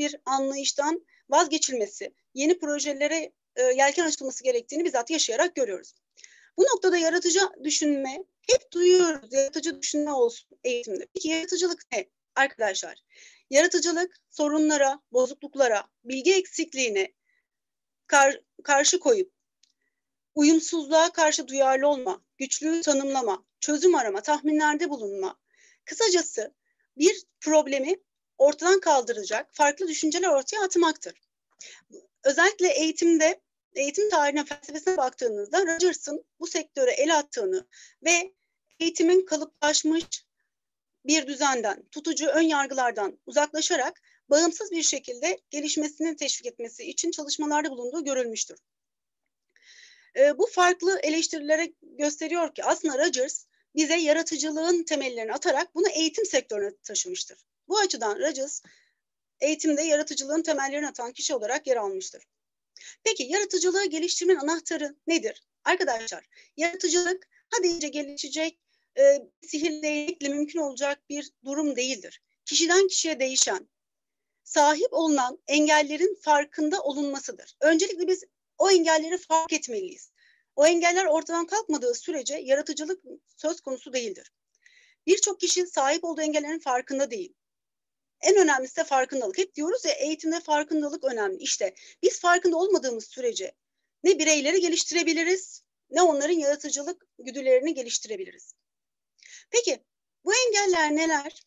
bir anlayıştan vazgeçilmesi, yeni projelere e, yelken açılması gerektiğini bizzat yaşayarak görüyoruz. Bu noktada yaratıcı düşünme hep duyuyoruz. Yaratıcı düşünme olsun eğitimde. Peki yaratıcılık ne arkadaşlar? Yaratıcılık sorunlara, bozukluklara, bilgi eksikliğine kar karşı koyup uyumsuzluğa karşı duyarlı olma, güçlüğü tanımlama, çözüm arama, tahminlerde bulunma. Kısacası bir problemi ortadan kaldıracak farklı düşünceler ortaya atmaktır. Özellikle eğitimde eğitim tarihine, felsefesine baktığınızda Rogers'ın bu sektöre el attığını ve eğitimin kalıplaşmış bir düzenden, tutucu ön yargılardan uzaklaşarak bağımsız bir şekilde gelişmesini teşvik etmesi için çalışmalarda bulunduğu görülmüştür. E, bu farklı eleştirilere gösteriyor ki aslında Rogers bize yaratıcılığın temellerini atarak bunu eğitim sektörüne taşımıştır. Bu açıdan Rogers eğitimde yaratıcılığın temellerini atan kişi olarak yer almıştır. Peki yaratıcılığı geliştirmenin anahtarı nedir? Arkadaşlar yaratıcılık hadi iyice gelişecek, e, sihirle mümkün olacak bir durum değildir. Kişiden kişiye değişen, sahip olunan engellerin farkında olunmasıdır. Öncelikle biz o engelleri fark etmeliyiz. O engeller ortadan kalkmadığı sürece yaratıcılık söz konusu değildir. Birçok kişi sahip olduğu engellerin farkında değil. En önemlisi de farkındalık. Hep diyoruz ya eğitimde farkındalık önemli. İşte biz farkında olmadığımız sürece ne bireyleri geliştirebiliriz ne onların yaratıcılık güdülerini geliştirebiliriz. Peki bu engeller neler?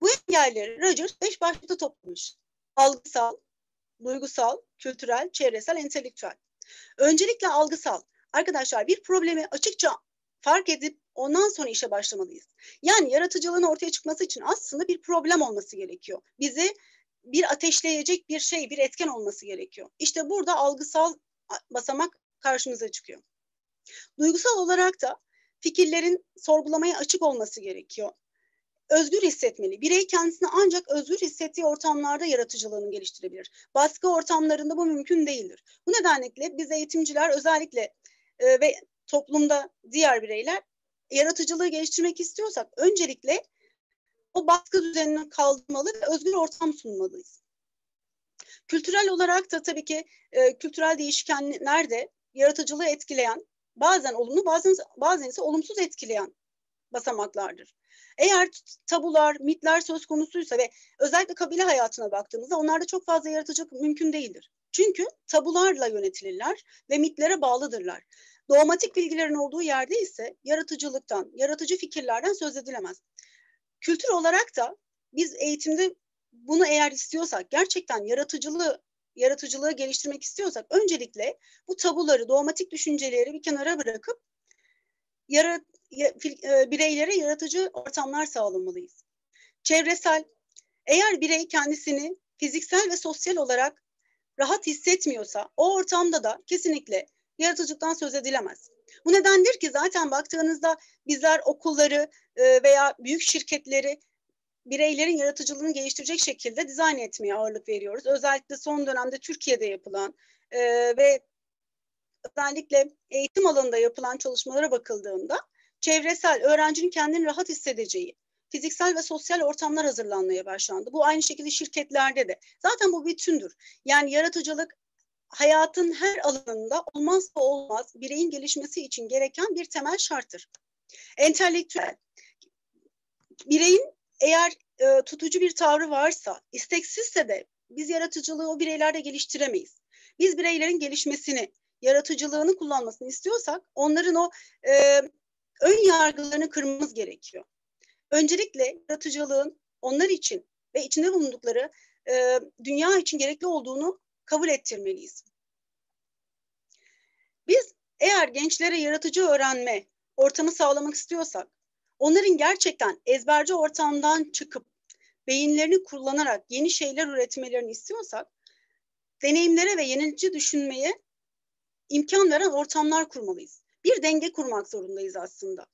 Bu engelleri Rogers beş başlıkta toplamış. Algısal, duygusal, kültürel, çevresel, entelektüel. Öncelikle algısal. Arkadaşlar bir problemi açıkça fark edip ondan sonra işe başlamalıyız. Yani yaratıcılığın ortaya çıkması için aslında bir problem olması gerekiyor. Bizi bir ateşleyecek bir şey, bir etken olması gerekiyor. İşte burada algısal basamak karşımıza çıkıyor. Duygusal olarak da fikirlerin sorgulamaya açık olması gerekiyor özgür hissetmeli. Birey kendisini ancak özgür hissettiği ortamlarda yaratıcılığını geliştirebilir. Baskı ortamlarında bu mümkün değildir. Bu nedenle biz eğitimciler özellikle e, ve toplumda diğer bireyler yaratıcılığı geliştirmek istiyorsak öncelikle o baskı düzenini kaldırmalı ve özgür ortam sunmalıyız. Kültürel olarak da tabii ki e, kültürel değişkenler de yaratıcılığı etkileyen, bazen olumlu bazen bazen ise olumsuz etkileyen basamaklardır. Eğer tabular, mitler söz konusuysa ve özellikle kabile hayatına baktığımızda onlarda çok fazla yaratıcılık mümkün değildir. Çünkü tabularla yönetilirler ve mitlere bağlıdırlar. Dogmatik bilgilerin olduğu yerde ise yaratıcılıktan, yaratıcı fikirlerden söz edilemez. Kültür olarak da biz eğitimde bunu eğer istiyorsak, gerçekten yaratıcılığı yaratıcılığı geliştirmek istiyorsak öncelikle bu tabuları, dogmatik düşünceleri bir kenara bırakıp yara, e, bireylere yaratıcı ortamlar sağlamalıyız. Çevresel, eğer birey kendisini fiziksel ve sosyal olarak rahat hissetmiyorsa o ortamda da kesinlikle yaratıcılıktan söz edilemez. Bu nedendir ki zaten baktığınızda bizler okulları e, veya büyük şirketleri bireylerin yaratıcılığını geliştirecek şekilde dizayn etmeye ağırlık veriyoruz. Özellikle son dönemde Türkiye'de yapılan e, ve özellikle eğitim alanında yapılan çalışmalara bakıldığında çevresel, öğrencinin kendini rahat hissedeceği, fiziksel ve sosyal ortamlar hazırlanmaya başlandı. Bu aynı şekilde şirketlerde de. Zaten bu bütündür. Yani yaratıcılık hayatın her alanında olmazsa olmaz bireyin gelişmesi için gereken bir temel şarttır. Entelektüel, bireyin eğer e, tutucu bir tavrı varsa, isteksizse de biz yaratıcılığı o bireylerde geliştiremeyiz. Biz bireylerin gelişmesini, yaratıcılığını kullanmasını istiyorsak onların o e, ön yargılarını kırmamız gerekiyor. Öncelikle yaratıcılığın onlar için ve içinde bulundukları e, dünya için gerekli olduğunu kabul ettirmeliyiz. Biz eğer gençlere yaratıcı öğrenme ortamı sağlamak istiyorsak, onların gerçekten ezberci ortamdan çıkıp beyinlerini kullanarak yeni şeyler üretmelerini istiyorsak, deneyimlere ve yenilikçi düşünmeye imkan veren ortamlar kurmalıyız bir denge kurmak zorundayız aslında.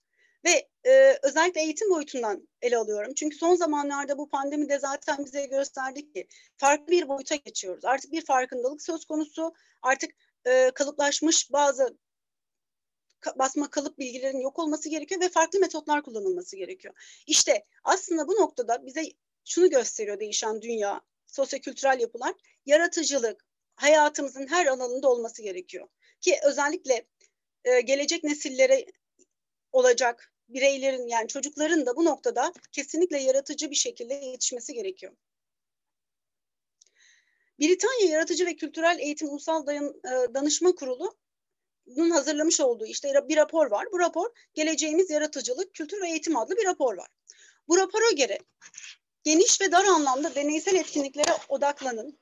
Ve e, özellikle eğitim boyutundan ele alıyorum. Çünkü son zamanlarda bu pandemi de zaten bize gösterdi ki farklı bir boyuta geçiyoruz. Artık bir farkındalık söz konusu. Artık e, kalıplaşmış bazı basma kalıp bilgilerin yok olması gerekiyor ve farklı metotlar kullanılması gerekiyor. İşte aslında bu noktada bize şunu gösteriyor değişen dünya. sosyokültürel yapılar, yaratıcılık hayatımızın her alanında olması gerekiyor. Ki özellikle e, gelecek nesillere olacak bireylerin yani çocukların da bu noktada kesinlikle yaratıcı bir şekilde yetişmesi gerekiyor. Britanya Yaratıcı ve Kültürel Eğitim Ulusal Dayan, e, Danışma Kurulu'nun hazırlamış olduğu işte bir rapor var. Bu rapor Geleceğimiz Yaratıcılık, Kültür ve Eğitim adlı bir rapor var. Bu rapora göre geniş ve dar anlamda deneysel etkinliklere odaklanın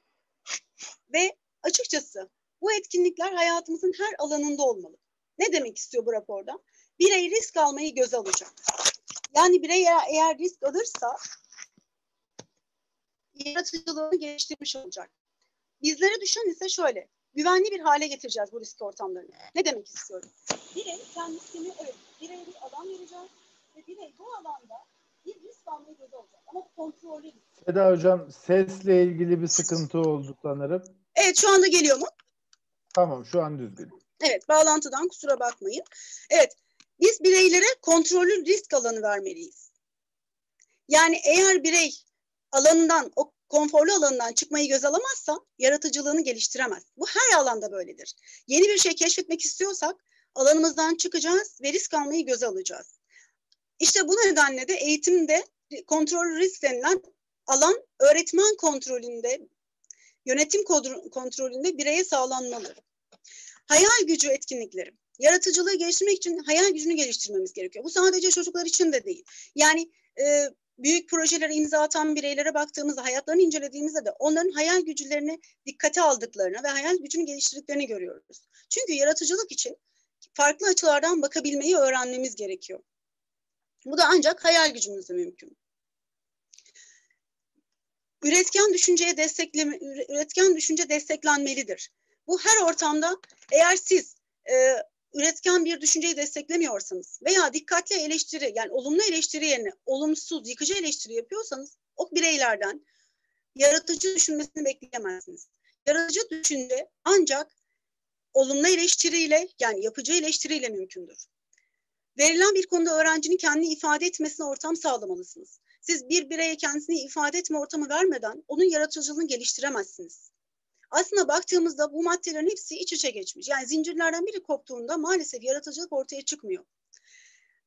ve açıkçası bu etkinlikler hayatımızın her alanında olmalı. Ne demek istiyor bu raporda? Birey risk almayı göze alacak. Yani birey eğer risk alırsa yaratıcılığını geliştirmiş olacak. Bizlere düşen ise şöyle, güvenli bir hale getireceğiz bu risk ortamlarını. Ne demek istiyorum? Birey kendisini, evet, bireye bir alan vereceğiz ve birey bu alanda bir risk almayı göze alacak. Ama kontrollü risk. Seda Hocam sesle ilgili bir sıkıntı oldu sanırım. Evet şu anda geliyor mu? Tamam şu an düzgün. Evet bağlantıdan kusura bakmayın. Evet biz bireylere kontrollü risk alanı vermeliyiz. Yani eğer birey alanından, o konforlu alanından çıkmayı göz alamazsa yaratıcılığını geliştiremez. Bu her alanda böyledir. Yeni bir şey keşfetmek istiyorsak alanımızdan çıkacağız ve risk almayı göze alacağız. İşte bu nedenle de eğitimde kontrol risk denilen alan öğretmen kontrolünde, yönetim kontrolünde bireye sağlanmalı. Hayal gücü etkinlikleri. Yaratıcılığı geliştirmek için hayal gücünü geliştirmemiz gerekiyor. Bu sadece çocuklar için de değil. Yani e, büyük projelere imza atan bireylere baktığımızda, hayatlarını incelediğimizde de onların hayal gücülerini dikkate aldıklarını ve hayal gücünü geliştirdiklerini görüyoruz. Çünkü yaratıcılık için farklı açılardan bakabilmeyi öğrenmemiz gerekiyor. Bu da ancak hayal gücümüzle mümkün. Üretken düşünceye destekleme, üretken düşünce desteklenmelidir. Bu her ortamda eğer siz e, üretken bir düşünceyi desteklemiyorsanız veya dikkatli eleştiri yani olumlu eleştiri yerine olumsuz, yıkıcı eleştiri yapıyorsanız o bireylerden yaratıcı düşünmesini bekleyemezsiniz. Yaratıcı düşünce ancak olumlu eleştiriyle yani yapıcı eleştiriyle mümkündür. Verilen bir konuda öğrencinin kendini ifade etmesine ortam sağlamalısınız. Siz bir bireye kendisini ifade etme ortamı vermeden onun yaratıcılığını geliştiremezsiniz. Aslında baktığımızda bu maddelerin hepsi iç içe geçmiş. Yani zincirlerden biri koptuğunda maalesef yaratıcılık ortaya çıkmıyor.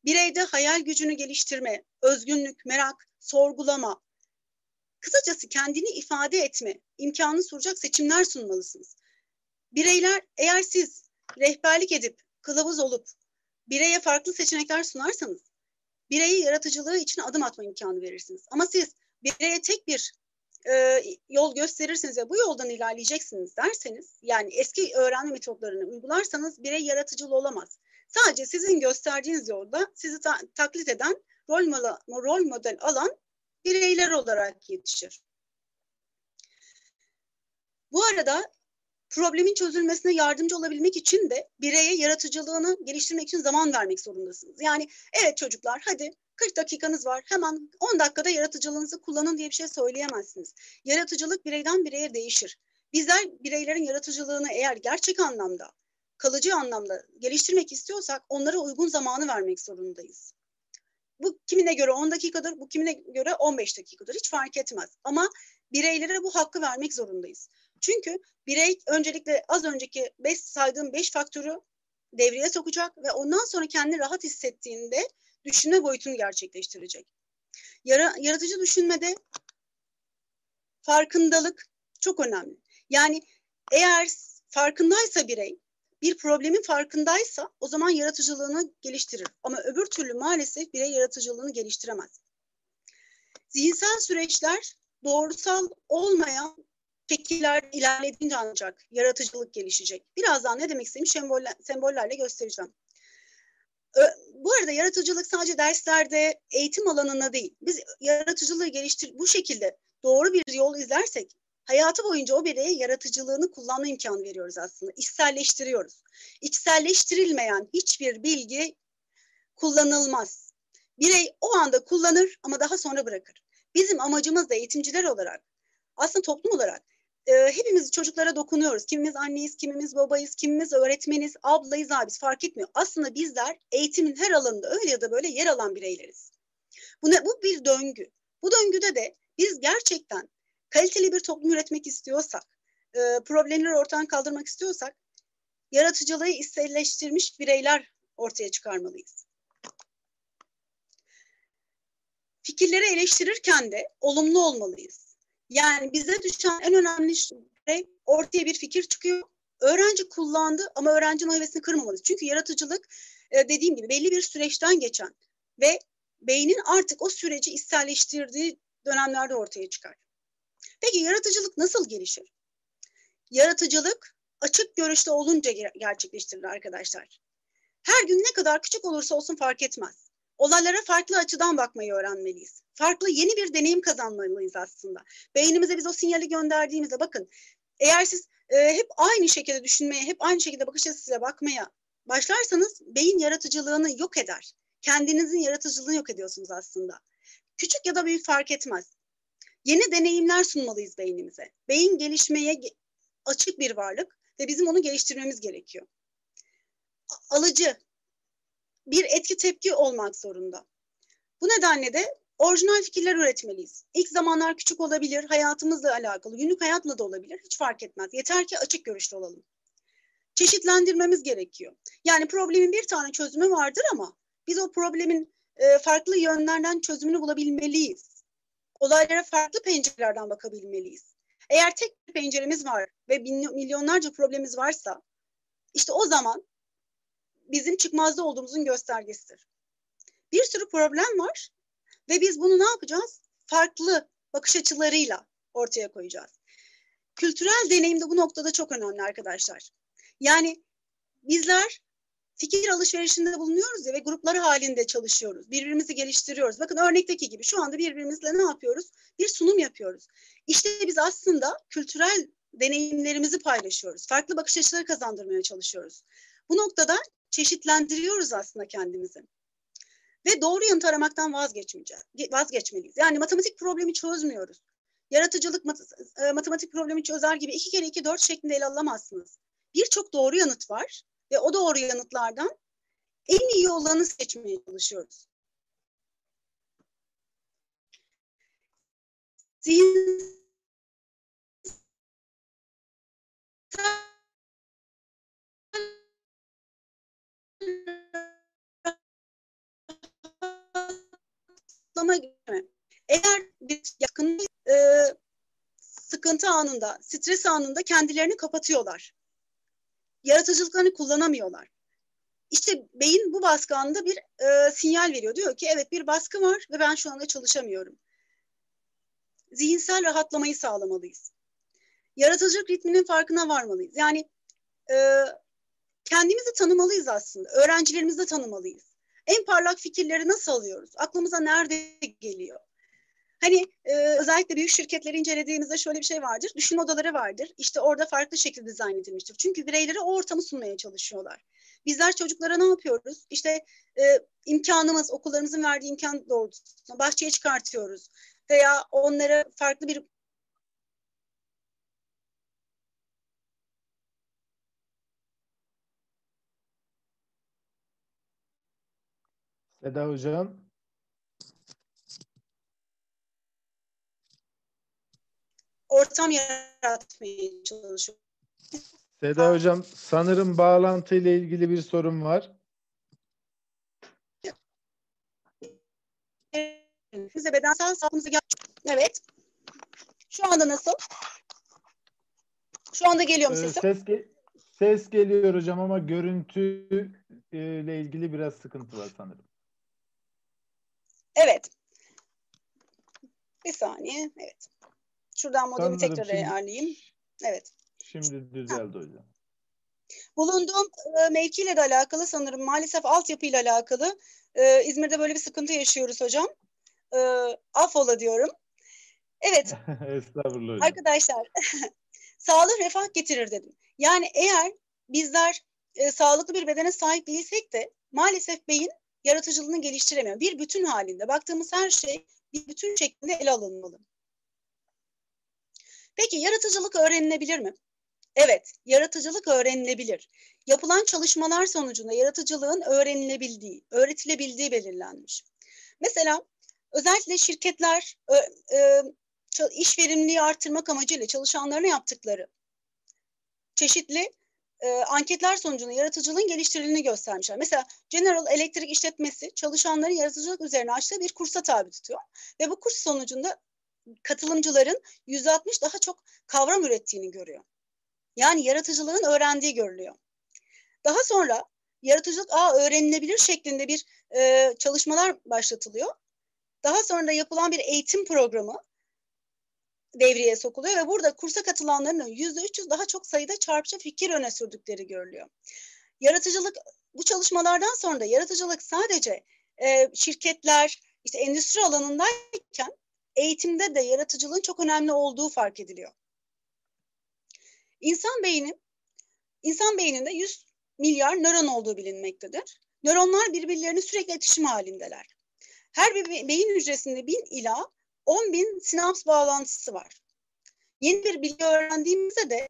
Bireyde hayal gücünü geliştirme, özgünlük, merak, sorgulama, kısacası kendini ifade etme imkanı sunacak seçimler sunmalısınız. Bireyler eğer siz rehberlik edip kılavuz olup bireye farklı seçenekler sunarsanız bireyi yaratıcılığı için adım atma imkanı verirsiniz. Ama siz bireye tek bir e, yol gösterirseniz ve bu yoldan ilerleyeceksiniz derseniz yani eski öğrenme metotlarını uygularsanız birey yaratıcılı olamaz. Sadece sizin gösterdiğiniz yolda sizi ta- taklit eden rol, model, rol model alan bireyler olarak yetişir. Bu arada problemin çözülmesine yardımcı olabilmek için de bireye yaratıcılığını geliştirmek için zaman vermek zorundasınız. Yani evet çocuklar hadi 40 dakikanız var hemen 10 dakikada yaratıcılığınızı kullanın diye bir şey söyleyemezsiniz. Yaratıcılık bireyden bireye değişir. Bizler bireylerin yaratıcılığını eğer gerçek anlamda, kalıcı anlamda geliştirmek istiyorsak onlara uygun zamanı vermek zorundayız. Bu kimine göre 10 dakikadır, bu kimine göre 15 dakikadır. Hiç fark etmez. Ama bireylere bu hakkı vermek zorundayız. Çünkü birey öncelikle az önceki beş saydığım beş faktörü devreye sokacak ve ondan sonra kendini rahat hissettiğinde düşünme boyutunu gerçekleştirecek. Yara, yaratıcı düşünmede farkındalık çok önemli. Yani eğer farkındaysa birey, bir problemin farkındaysa o zaman yaratıcılığını geliştirir. Ama öbür türlü maalesef birey yaratıcılığını geliştiremez. Zihinsel süreçler doğrusal olmayan şekiller ilerlediğince ancak yaratıcılık gelişecek. Birazdan ne demek istediğimi semboller, sembollerle göstereceğim. Bu arada yaratıcılık sadece derslerde, eğitim alanında değil. Biz yaratıcılığı geliştir bu şekilde doğru bir yol izlersek hayatı boyunca o bireye yaratıcılığını kullanma imkanı veriyoruz aslında. İçselleştiriyoruz. İçselleştirilmeyen hiçbir bilgi kullanılmaz. Birey o anda kullanır ama daha sonra bırakır. Bizim amacımız da eğitimciler olarak aslında toplum olarak e, hepimiz çocuklara dokunuyoruz. Kimimiz anneyiz, kimimiz babayız, kimimiz öğretmeniz, ablayız, abiz fark etmiyor. Aslında bizler eğitimin her alanında öyle ya da böyle yer alan bireyleriz. Bu, ne, bu bir döngü. Bu döngüde de biz gerçekten kaliteli bir toplum üretmek istiyorsak, e, problemleri ortadan kaldırmak istiyorsak, yaratıcılığı içselleştirmiş bireyler ortaya çıkarmalıyız. Fikirleri eleştirirken de olumlu olmalıyız. Yani bize düşen en önemli şey ortaya bir fikir çıkıyor. Öğrenci kullandı ama öğrencinin o hevesini kırmamalıyız. Çünkü yaratıcılık e, dediğim gibi belli bir süreçten geçen ve beynin artık o süreci içselleştirdiği dönemlerde ortaya çıkar. Peki yaratıcılık nasıl gelişir? Yaratıcılık açık görüşte olunca gerçekleştirilir arkadaşlar. Her gün ne kadar küçük olursa olsun fark etmez. Olaylara farklı açıdan bakmayı öğrenmeliyiz. Farklı yeni bir deneyim kazanmalıyız aslında. Beynimize biz o sinyali gönderdiğimizde bakın eğer siz e, hep aynı şekilde düşünmeye, hep aynı şekilde bakış açısıyla bakmaya başlarsanız beyin yaratıcılığını yok eder. Kendinizin yaratıcılığını yok ediyorsunuz aslında. Küçük ya da büyük fark etmez. Yeni deneyimler sunmalıyız beynimize. Beyin gelişmeye açık bir varlık ve bizim onu geliştirmemiz gerekiyor. Alıcı, bir etki tepki olmak zorunda. Bu nedenle de orijinal fikirler üretmeliyiz. İlk zamanlar küçük olabilir, hayatımızla alakalı, günlük hayatla da olabilir, hiç fark etmez. Yeter ki açık görüşlü olalım. Çeşitlendirmemiz gerekiyor. Yani problemin bir tane çözümü vardır ama biz o problemin e, farklı yönlerden çözümünü bulabilmeliyiz. Olaylara farklı pencerelerden bakabilmeliyiz. Eğer tek bir penceremiz var ve milyonlarca problemimiz varsa işte o zaman bizim çıkmazda olduğumuzun göstergesidir. Bir sürü problem var ve biz bunu ne yapacağız? Farklı bakış açılarıyla ortaya koyacağız. Kültürel deneyim de bu noktada çok önemli arkadaşlar. Yani bizler fikir alışverişinde bulunuyoruz ya ve grupları halinde çalışıyoruz. Birbirimizi geliştiriyoruz. Bakın örnekteki gibi şu anda birbirimizle ne yapıyoruz? Bir sunum yapıyoruz. İşte biz aslında kültürel deneyimlerimizi paylaşıyoruz. Farklı bakış açıları kazandırmaya çalışıyoruz. Bu noktada çeşitlendiriyoruz aslında kendimizi. Ve doğru yanıt aramaktan vazgeçmeyeceğiz, vazgeçmeliyiz. Yani matematik problemi çözmüyoruz. Yaratıcılık e, matematik problemi çözer gibi iki kere iki dört şeklinde ele alamazsınız. Birçok doğru yanıt var ve o doğru yanıtlardan en iyi olanı seçmeye çalışıyoruz. Zihin rahatlama gibi. Eğer bir yakın e, sıkıntı anında, stres anında kendilerini kapatıyorlar. Yaratıcılıklarını kullanamıyorlar. İşte beyin bu baskı anında bir e, sinyal veriyor. Diyor ki evet bir baskı var ve ben şu anda çalışamıyorum. Zihinsel rahatlamayı sağlamalıyız. Yaratıcılık ritminin farkına varmalıyız. Yani e, kendimizi tanımalıyız aslında. Öğrencilerimizi de tanımalıyız. En parlak fikirleri nasıl alıyoruz? Aklımıza nerede geliyor? Hani e, özellikle büyük şirketleri incelediğimizde şöyle bir şey vardır. Düşünme odaları vardır. İşte orada farklı şekilde dizayn edilmiştir. Çünkü bireylere o ortamı sunmaya çalışıyorlar. Bizler çocuklara ne yapıyoruz? İşte e, imkanımız, okullarımızın verdiği imkan doğrultusunda bahçeye çıkartıyoruz. Veya onlara farklı bir Seda Hocam. Ortam yaratmaya çalışıyor. Seda Hocam sanırım bağlantı ile ilgili bir sorun var. Size bedensel sağlığınızı Evet. Şu anda nasıl? Şu anda geliyor mu ee, sesim? Ses, ge ses geliyor hocam ama görüntü e, ile ilgili biraz sıkıntı var sanırım. Evet. Bir saniye. Evet. Şuradan modemi tekrar şimdi, ayarlayayım. Evet. Şimdi düzeldi ha. hocam. Bulunduğum e, mevkiyle de alakalı sanırım maalesef altyapıyla alakalı. E, İzmir'de böyle bir sıkıntı yaşıyoruz hocam. E, affola diyorum. Evet. Estağfurullah hocam. Arkadaşlar sağlık refah getirir dedim. Yani eğer bizler e, sağlıklı bir bedene sahip değilsek de maalesef beyin yaratıcılığını geliştiremiyor. Bir bütün halinde baktığımız her şey bir bütün şeklinde ele alınmalı. Peki yaratıcılık öğrenilebilir mi? Evet, yaratıcılık öğrenilebilir. Yapılan çalışmalar sonucunda yaratıcılığın öğrenilebildiği, öğretilebildiği belirlenmiş. Mesela özellikle şirketler, e, iş verimliliği arttırmak amacıyla çalışanlarına yaptıkları çeşitli e, anketler sonucunda yaratıcılığın geliştirildiğini göstermişler. Mesela General Electric işletmesi çalışanların yaratıcılık üzerine açtığı bir kursa tabi tutuyor. Ve bu kurs sonucunda katılımcıların %60 daha çok kavram ürettiğini görüyor. Yani yaratıcılığın öğrendiği görülüyor. Daha sonra yaratıcılık a öğrenilebilir şeklinde bir e, çalışmalar başlatılıyor. Daha sonra da yapılan bir eğitim programı devreye sokuluyor ve burada kursa katılanların yüzde 300 daha çok sayıda çarpıcı fikir öne sürdükleri görülüyor. Yaratıcılık bu çalışmalardan sonra da yaratıcılık sadece e, şirketler işte endüstri alanındayken eğitimde de yaratıcılığın çok önemli olduğu fark ediliyor. İnsan beyni insan beyninde 100 milyar nöron olduğu bilinmektedir. Nöronlar birbirlerini sürekli iletişim halindeler. Her bir beyin hücresinde 1000 ila 10 bin sinaps bağlantısı var. Yeni bir bilgi öğrendiğimizde de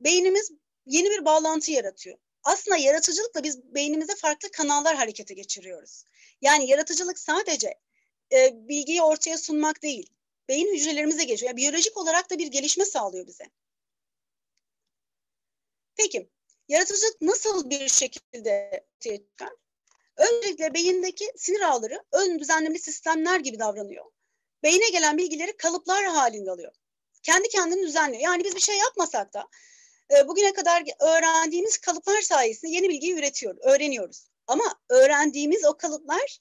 beynimiz yeni bir bağlantı yaratıyor. Aslında yaratıcılıkla biz beynimize farklı kanallar harekete geçiriyoruz. Yani yaratıcılık sadece e, bilgiyi ortaya sunmak değil, beyin hücrelerimize geçiyor. Yani biyolojik olarak da bir gelişme sağlıyor bize. Peki, yaratıcılık nasıl bir şekilde ortaya çıkar? Öncelikle beyindeki sinir ağları ön düzenlemeli sistemler gibi davranıyor beyne gelen bilgileri kalıplar halinde alıyor. Kendi kendini düzenliyor. Yani biz bir şey yapmasak da e, bugüne kadar öğrendiğimiz kalıplar sayesinde yeni bilgiyi üretiyoruz, öğreniyoruz. Ama öğrendiğimiz o kalıplar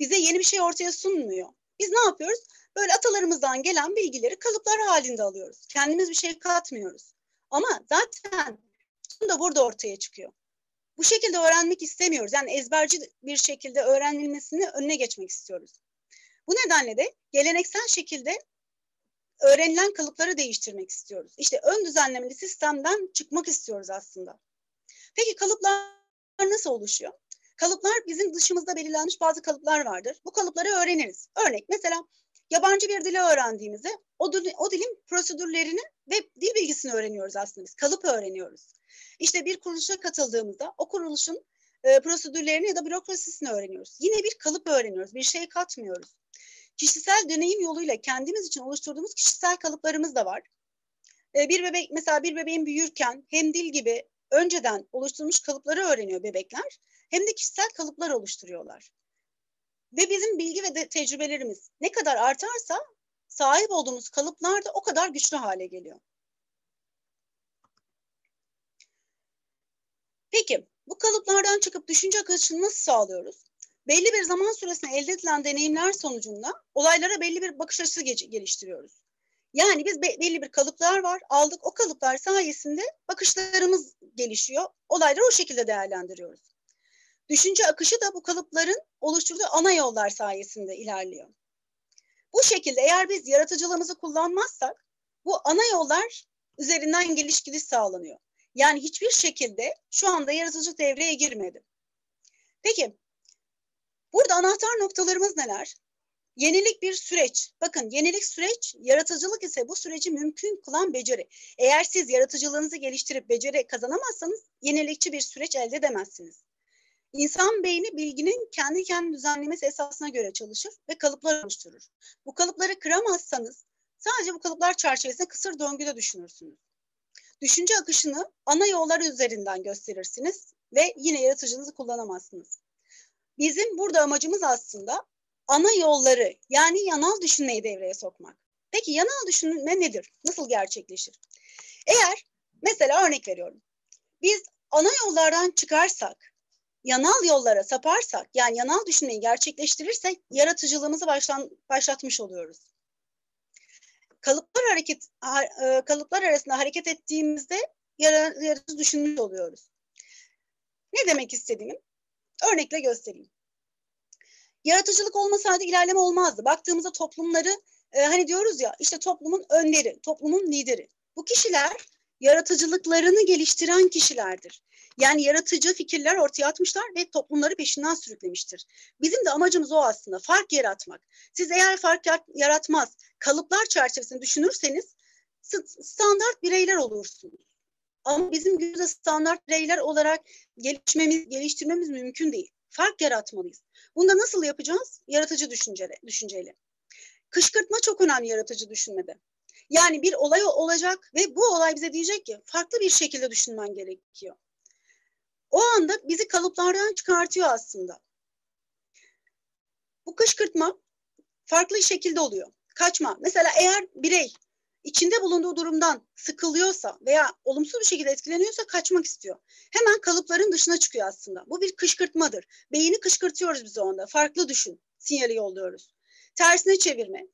bize yeni bir şey ortaya sunmuyor. Biz ne yapıyoruz? Böyle atalarımızdan gelen bilgileri kalıplar halinde alıyoruz. Kendimiz bir şey katmıyoruz. Ama zaten da burada ortaya çıkıyor. Bu şekilde öğrenmek istemiyoruz. Yani ezberci bir şekilde öğrenilmesini önüne geçmek istiyoruz. Bu nedenle de geleneksel şekilde öğrenilen kalıpları değiştirmek istiyoruz. İşte ön düzenlemeli sistemden çıkmak istiyoruz aslında. Peki kalıplar nasıl oluşuyor? Kalıplar bizim dışımızda belirlenmiş bazı kalıplar vardır. Bu kalıpları öğreniriz. Örnek mesela yabancı bir dili öğrendiğimizde o, o dilin prosedürlerini ve dil bilgisini öğreniyoruz aslında biz. Kalıp öğreniyoruz. İşte bir kuruluşa katıldığımızda o kuruluşun e, prosedürlerini ya da bürokrasisini öğreniyoruz. Yine bir kalıp öğreniyoruz. Bir şey katmıyoruz. Kişisel deneyim yoluyla kendimiz için oluşturduğumuz kişisel kalıplarımız da var. E, bir bebek mesela bir bebeğin büyürken hem dil gibi önceden oluşturmuş kalıpları öğreniyor bebekler hem de kişisel kalıplar oluşturuyorlar. Ve bizim bilgi ve de tecrübelerimiz ne kadar artarsa sahip olduğumuz kalıplar da o kadar güçlü hale geliyor. Peki bu kalıplardan çıkıp düşünce akışını nasıl sağlıyoruz? Belli bir zaman süresinde elde edilen deneyimler sonucunda olaylara belli bir bakış açısı geliştiriyoruz. Yani biz be belli bir kalıplar var, aldık. O kalıplar sayesinde bakışlarımız gelişiyor. Olayları o şekilde değerlendiriyoruz. Düşünce akışı da bu kalıpların oluşturduğu ana yollar sayesinde ilerliyor. Bu şekilde eğer biz yaratıcılığımızı kullanmazsak bu ana yollar üzerinden geliş gidiş sağlanıyor. Yani hiçbir şekilde şu anda yaratıcı devreye girmedi. Peki burada anahtar noktalarımız neler? Yenilik bir süreç. Bakın yenilik süreç, yaratıcılık ise bu süreci mümkün kılan beceri. Eğer siz yaratıcılığınızı geliştirip beceri kazanamazsanız yenilikçi bir süreç elde edemezsiniz. İnsan beyni bilginin kendi kendini düzenlemesi esasına göre çalışır ve kalıplar oluşturur. Bu kalıpları kıramazsanız sadece bu kalıplar çerçevesinde kısır döngüde düşünürsünüz. Düşünce akışını ana yollar üzerinden gösterirsiniz ve yine yaratıcınızı kullanamazsınız. Bizim burada amacımız aslında ana yolları yani yanal düşünmeyi devreye sokmak. Peki yanal düşünme nedir? Nasıl gerçekleşir? Eğer mesela örnek veriyorum. Biz ana yollardan çıkarsak, yanal yollara saparsak yani yanal düşünmeyi gerçekleştirirsek yaratıcılığımızı başlan, başlatmış oluyoruz kalıplar hareket e, kalıplar arasında hareket ettiğimizde yaratıcı düşünmüş oluyoruz. Ne demek istediğimi örnekle göstereyim. Yaratıcılık olmasaydı ilerleme olmazdı. Baktığımızda toplumları e, hani diyoruz ya işte toplumun önderi, toplumun lideri. Bu kişiler yaratıcılıklarını geliştiren kişilerdir. Yani yaratıcı fikirler ortaya atmışlar ve toplumları peşinden sürüklemiştir. Bizim de amacımız o aslında fark yaratmak. Siz eğer fark yaratmaz, kalıplar çerçevesinde düşünürseniz standart bireyler olursunuz. Ama bizim günümüzde standart bireyler olarak gelişmemiz, geliştirmemiz mümkün değil. Fark yaratmalıyız. Bunu da nasıl yapacağız? Yaratıcı düşünceyle. düşünceyle. Kışkırtma çok önemli yaratıcı düşünmede. Yani bir olay olacak ve bu olay bize diyecek ki farklı bir şekilde düşünmen gerekiyor. O anda bizi kalıplardan çıkartıyor aslında. Bu kışkırtma farklı şekilde oluyor. Kaçma. Mesela eğer birey içinde bulunduğu durumdan sıkılıyorsa veya olumsuz bir şekilde etkileniyorsa kaçmak istiyor. Hemen kalıpların dışına çıkıyor aslında. Bu bir kışkırtmadır. Beyni kışkırtıyoruz biz onda. Farklı düşün. Sinyali yolluyoruz. Tersine çevirme.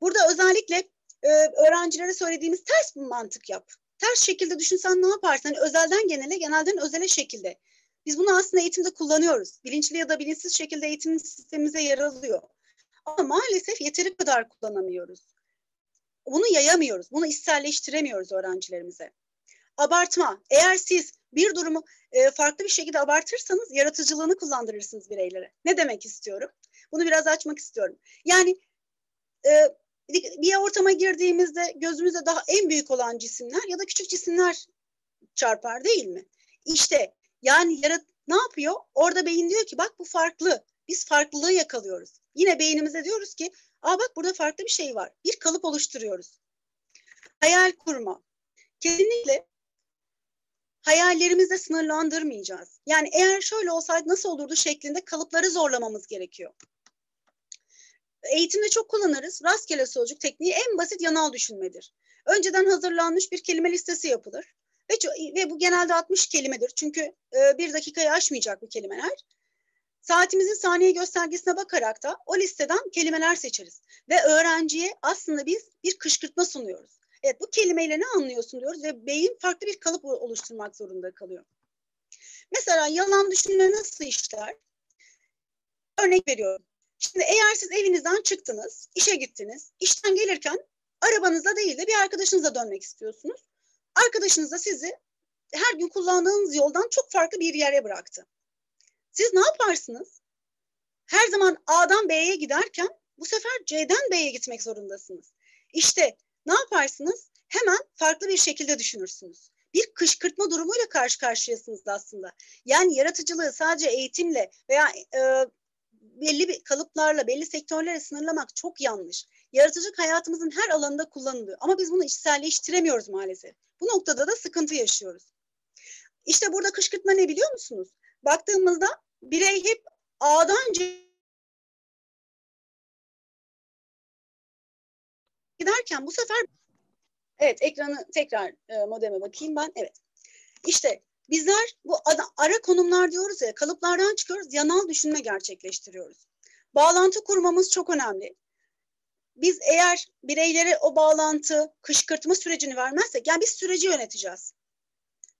Burada özellikle e, öğrencilere söylediğimiz ters bir mantık yap. Ters şekilde düşünsen ne yaparsın? Hani özelden genele, genelden özele şekilde. Biz bunu aslında eğitimde kullanıyoruz. Bilinçli ya da bilinçsiz şekilde eğitim sistemimize yer alıyor. Ama maalesef yeteri kadar kullanamıyoruz. Bunu yayamıyoruz, bunu içselleştiremiyoruz öğrencilerimize. Abartma. Eğer siz bir durumu e, farklı bir şekilde abartırsanız yaratıcılığını kullandırırsınız bireylere. Ne demek istiyorum? Bunu biraz açmak istiyorum. Yani e, bir ortama girdiğimizde gözümüzde daha en büyük olan cisimler ya da küçük cisimler çarpar değil mi? İşte yani yarat ne yapıyor? Orada beyin diyor ki bak bu farklı. Biz farklılığı yakalıyoruz. Yine beynimize diyoruz ki aa bak burada farklı bir şey var. Bir kalıp oluşturuyoruz. Hayal kurma. Kesinlikle hayallerimizle sınırlandırmayacağız. Yani eğer şöyle olsaydı nasıl olurdu şeklinde kalıpları zorlamamız gerekiyor. Eğitimde çok kullanırız. Rastgele sözcük tekniği en basit yanal düşünmedir. Önceden hazırlanmış bir kelime listesi yapılır. Ve, ve bu genelde 60 kelimedir. Çünkü e, bir dakikayı aşmayacak bu kelimeler. Saatimizin saniye göstergesine bakarak da o listeden kelimeler seçeriz. Ve öğrenciye aslında biz bir kışkırtma sunuyoruz. Evet bu kelimeyle ne anlıyorsun diyoruz ve beyin farklı bir kalıp oluşturmak zorunda kalıyor. Mesela yalan düşünme nasıl işler? Örnek veriyorum. Şimdi eğer siz evinizden çıktınız, işe gittiniz, işten gelirken arabanızda değil de bir arkadaşınıza dönmek istiyorsunuz. Arkadaşınız da sizi her gün kullandığınız yoldan çok farklı bir yere bıraktı. Siz ne yaparsınız? Her zaman A'dan B'ye giderken bu sefer C'den B'ye gitmek zorundasınız. İşte ne yaparsınız? Hemen farklı bir şekilde düşünürsünüz. Bir kışkırtma durumuyla karşı karşıyasınız aslında. Yani yaratıcılığı sadece eğitimle veya e, belli bir kalıplarla, belli sektörlere sınırlamak çok yanlış. Yaratıcılık hayatımızın her alanında kullanılıyor. Ama biz bunu içselleştiremiyoruz maalesef. Bu noktada da sıkıntı yaşıyoruz. İşte burada kışkırtma ne biliyor musunuz? Baktığımızda birey hep A'dan giderken bu sefer evet ekranı tekrar e, modeme bakayım ben. Evet. İşte bizler bu ada, ara konumlar diyoruz ya kalıplardan çıkıyoruz yanal düşünme gerçekleştiriyoruz. Bağlantı kurmamız çok önemli. Biz eğer bireylere o bağlantı, kışkırtma sürecini vermezsek yani biz süreci yöneteceğiz.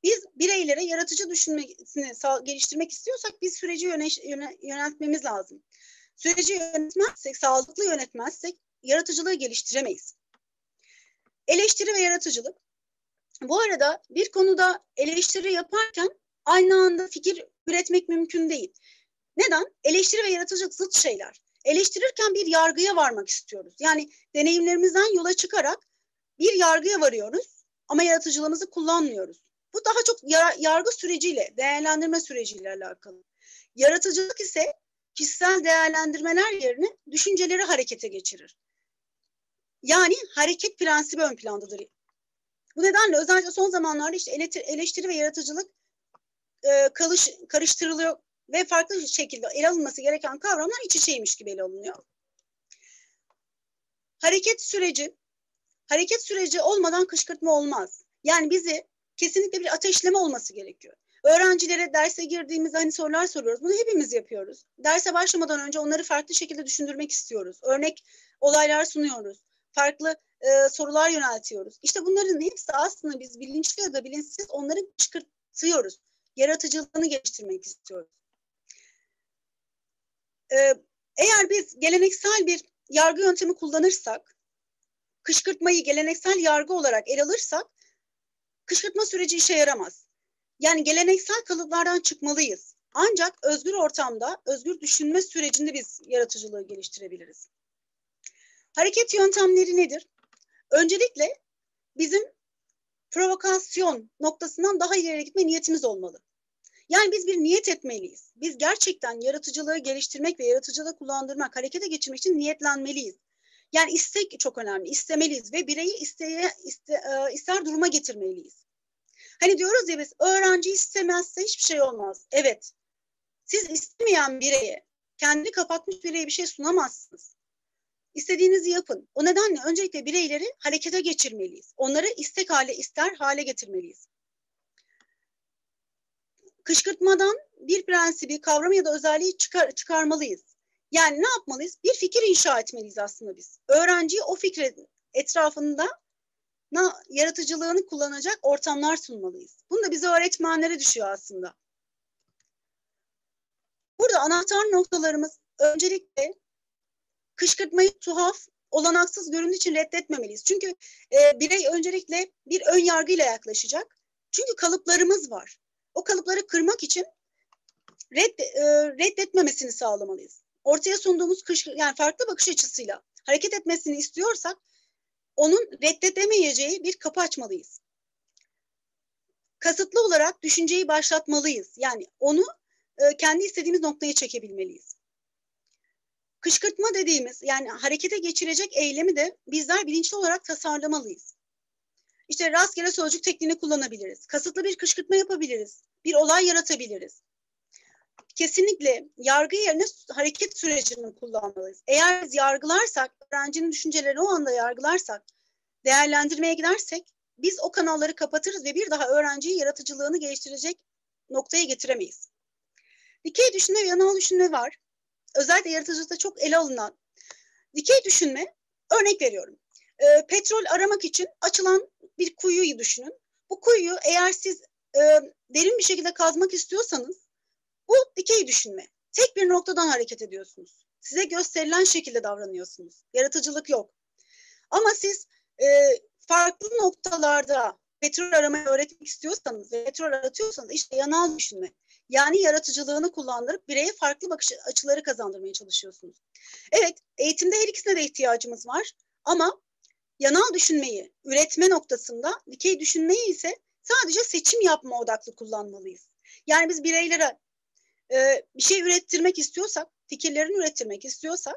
Biz bireylere yaratıcı düşünmesini geliştirmek istiyorsak biz süreci yönetmemiz lazım. Süreci yönetmezsek, sağlıklı yönetmezsek yaratıcılığı geliştiremeyiz. Eleştiri ve yaratıcılık. Bu arada bir konuda eleştiri yaparken aynı anda fikir üretmek mümkün değil. Neden? Eleştiri ve yaratıcılık zıt şeyler. Eleştirirken bir yargıya varmak istiyoruz. Yani deneyimlerimizden yola çıkarak bir yargıya varıyoruz ama yaratıcılığımızı kullanmıyoruz. Bu daha çok yargı süreciyle, değerlendirme süreciyle alakalı. Yaratıcılık ise kişisel değerlendirmeler yerine düşünceleri harekete geçirir. Yani hareket prensibi ön plandadır. Bu nedenle özellikle son zamanlarda işte eleştiri ve yaratıcılık e, kalış, karıştırılıyor ve farklı şekilde ele alınması gereken kavramlar iç içeymiş gibi ele alınıyor. Hareket süreci, hareket süreci olmadan kışkırtma olmaz. Yani bizi kesinlikle bir ateşleme olması gerekiyor. Öğrencilere derse girdiğimizde hani sorular soruyoruz. Bunu hepimiz yapıyoruz. Derse başlamadan önce onları farklı şekilde düşündürmek istiyoruz. Örnek olaylar sunuyoruz. Farklı e, sorular yöneltiyoruz. İşte bunların hepsi aslında biz bilinçli ya da bilinçsiz onları çıkartıyoruz. Yaratıcılığını geliştirmek istiyoruz. E, eğer biz geleneksel bir yargı yöntemi kullanırsak, kışkırtmayı geleneksel yargı olarak ele alırsak kışkırtma süreci işe yaramaz. Yani geleneksel kalıplardan çıkmalıyız. Ancak özgür ortamda, özgür düşünme sürecinde biz yaratıcılığı geliştirebiliriz. Hareket yöntemleri nedir? Öncelikle bizim provokasyon noktasından daha ileri gitme niyetimiz olmalı. Yani biz bir niyet etmeliyiz. Biz gerçekten yaratıcılığı geliştirmek ve yaratıcılığı kullandırmak, harekete geçirmek için niyetlenmeliyiz. Yani istek çok önemli. İstemeliyiz ve bireyi isteye, iste, e, ister duruma getirmeliyiz. Hani diyoruz ya biz öğrenci istemezse hiçbir şey olmaz. Evet. Siz istemeyen bireye, kendi kapatmış bireye bir şey sunamazsınız. İstediğinizi yapın. O nedenle öncelikle bireyleri harekete geçirmeliyiz. Onları istek hale, ister hale getirmeliyiz. Kışkırtmadan bir prensibi, kavramı ya da özelliği çıkar, çıkarmalıyız. Yani ne yapmalıyız? Bir fikir inşa etmeliyiz aslında biz. Öğrenciye o fikrin etrafında yaratıcılığını kullanacak ortamlar sunmalıyız. Bunu da bize öğretmenlere düşüyor aslında. Burada anahtar noktalarımız öncelikle kışkırtmayı tuhaf, olanaksız göründüğü için reddetmemeliyiz. Çünkü e, birey öncelikle bir ön yargıyla yaklaşacak. Çünkü kalıplarımız var. O kalıpları kırmak için red, e, reddetmemesini sağlamalıyız. Ortaya sunduğumuz kış, yani farklı bakış açısıyla hareket etmesini istiyorsak onun reddedemeyeceği bir kapı açmalıyız. Kasıtlı olarak düşünceyi başlatmalıyız. Yani onu e, kendi istediğimiz noktaya çekebilmeliyiz. Kışkırtma dediğimiz yani harekete geçirecek eylemi de bizler bilinçli olarak tasarlamalıyız. İşte rastgele sözcük tekniğini kullanabiliriz. Kasıtlı bir kışkırtma yapabiliriz. Bir olay yaratabiliriz. Kesinlikle yargı yerine hareket sürecini kullanmalıyız. Eğer biz yargılarsak, öğrencinin düşüncelerini o anda yargılarsak, değerlendirmeye gidersek biz o kanalları kapatırız ve bir daha öğrenciyi yaratıcılığını geliştirecek noktaya getiremeyiz. Dikey düşünme ve yanal düşünme var. Özellikle yaratıcılıkta çok ele alınan dikey düşünme, örnek veriyorum. E, petrol aramak için açılan bir kuyuyu düşünün. Bu kuyuyu eğer siz e, derin bir şekilde kazmak istiyorsanız bu dikey düşünme. Tek bir noktadan hareket ediyorsunuz. Size gösterilen şekilde davranıyorsunuz. Yaratıcılık yok. Ama siz e, farklı noktalarda petrol aramayı öğretmek istiyorsanız petrol aratıyorsanız işte yanal düşünme. Yani yaratıcılığını kullandırıp bireye farklı bakış açıları kazandırmaya çalışıyorsunuz. Evet, eğitimde her ikisine de ihtiyacımız var. Ama yanal düşünmeyi üretme noktasında, dikey düşünmeyi ise sadece seçim yapma odaklı kullanmalıyız. Yani biz bireylere e, bir şey ürettirmek istiyorsak, fikirlerini ürettirmek istiyorsak,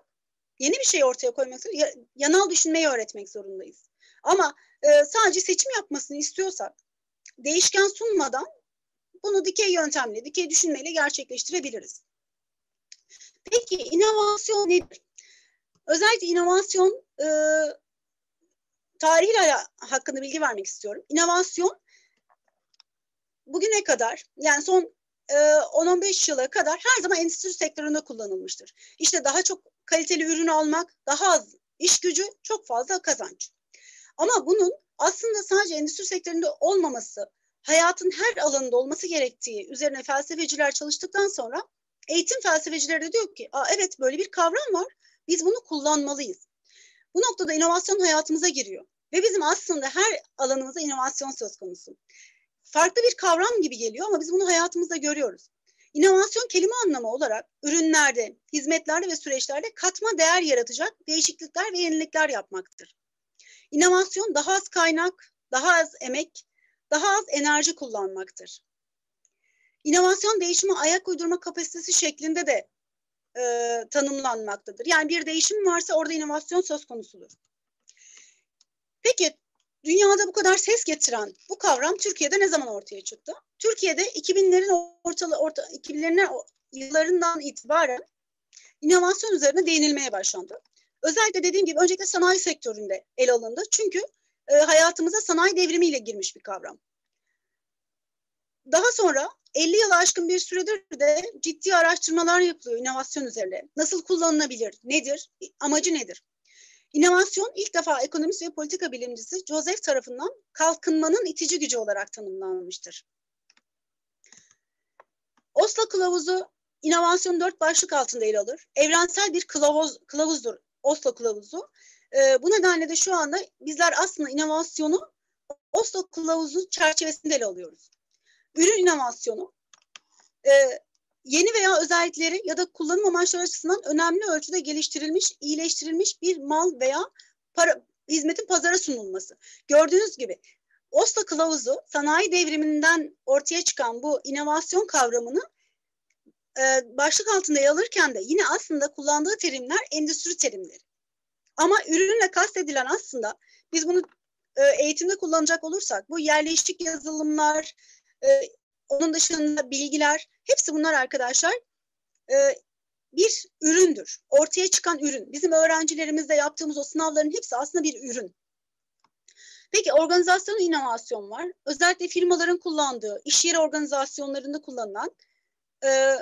yeni bir şey ortaya koymak istiyorsak, yanal düşünmeyi öğretmek zorundayız. Ama e, sadece seçim yapmasını istiyorsak, değişken sunmadan bunu dikey yöntemle, dikey düşünmeyle gerçekleştirebiliriz. Peki inovasyon nedir? Özellikle inovasyon e, tarihiyle hakkında bilgi vermek istiyorum. İnovasyon bugüne kadar yani son e, 10-15 yıla kadar her zaman endüstri sektöründe kullanılmıştır. İşte daha çok kaliteli ürün almak, daha az iş gücü, çok fazla kazanç. Ama bunun aslında sadece endüstri sektöründe olmaması, hayatın her alanında olması gerektiği üzerine felsefeciler çalıştıktan sonra eğitim felsefecileri de diyor ki, Aa, evet böyle bir kavram var, biz bunu kullanmalıyız. Bu noktada inovasyon hayatımıza giriyor. Ve bizim aslında her alanımızda inovasyon söz konusu. Farklı bir kavram gibi geliyor ama biz bunu hayatımızda görüyoruz. İnovasyon kelime anlamı olarak ürünlerde, hizmetlerde ve süreçlerde katma değer yaratacak değişiklikler ve yenilikler yapmaktır. İnovasyon daha az kaynak, daha az emek, daha az enerji kullanmaktır. İnovasyon değişime ayak uydurma kapasitesi şeklinde de e, tanımlanmaktadır. Yani bir değişim varsa orada inovasyon söz konusudur. Peki dünyada bu kadar ses getiren bu kavram Türkiye'de ne zaman ortaya çıktı? Türkiye'de 2000'lerin ortalı orta 2000'lerin yıllarından itibaren inovasyon üzerine değinilmeye başlandı. Özellikle dediğim gibi öncelikle sanayi sektöründe el alındı. Çünkü e, hayatımıza sanayi devrimiyle girmiş bir kavram. Daha sonra 50 yıl aşkın bir süredir de ciddi araştırmalar yapılıyor inovasyon üzerine. Nasıl kullanılabilir, nedir, amacı nedir? İnovasyon ilk defa ekonomist ve politika bilimcisi Joseph tarafından kalkınmanın itici gücü olarak tanımlanmıştır. Oslo kılavuzu inovasyon dört başlık altında ele alır. Evrensel bir kılavuz, kılavuzdur Oslo kılavuzu. E, bu nedenle de şu anda bizler aslında inovasyonu Oslo kılavuzu çerçevesinde ele alıyoruz. Ürün inovasyonu e, yeni veya özellikleri ya da kullanım amaçları açısından önemli ölçüde geliştirilmiş, iyileştirilmiş bir mal veya para, hizmetin pazara sunulması. Gördüğünüz gibi Oslo kılavuzu sanayi devriminden ortaya çıkan bu inovasyon kavramını e, başlık altında alırken de yine aslında kullandığı terimler endüstri terimleri. Ama ürünle kastedilen aslında biz bunu e, eğitimde kullanacak olursak bu yerleşik yazılımlar, e, onun dışında bilgiler hepsi bunlar arkadaşlar e, bir üründür. Ortaya çıkan ürün. Bizim öğrencilerimizle yaptığımız o sınavların hepsi aslında bir ürün. Peki organizasyon inovasyon var. Özellikle firmaların kullandığı, iş yeri organizasyonlarında kullanılan e,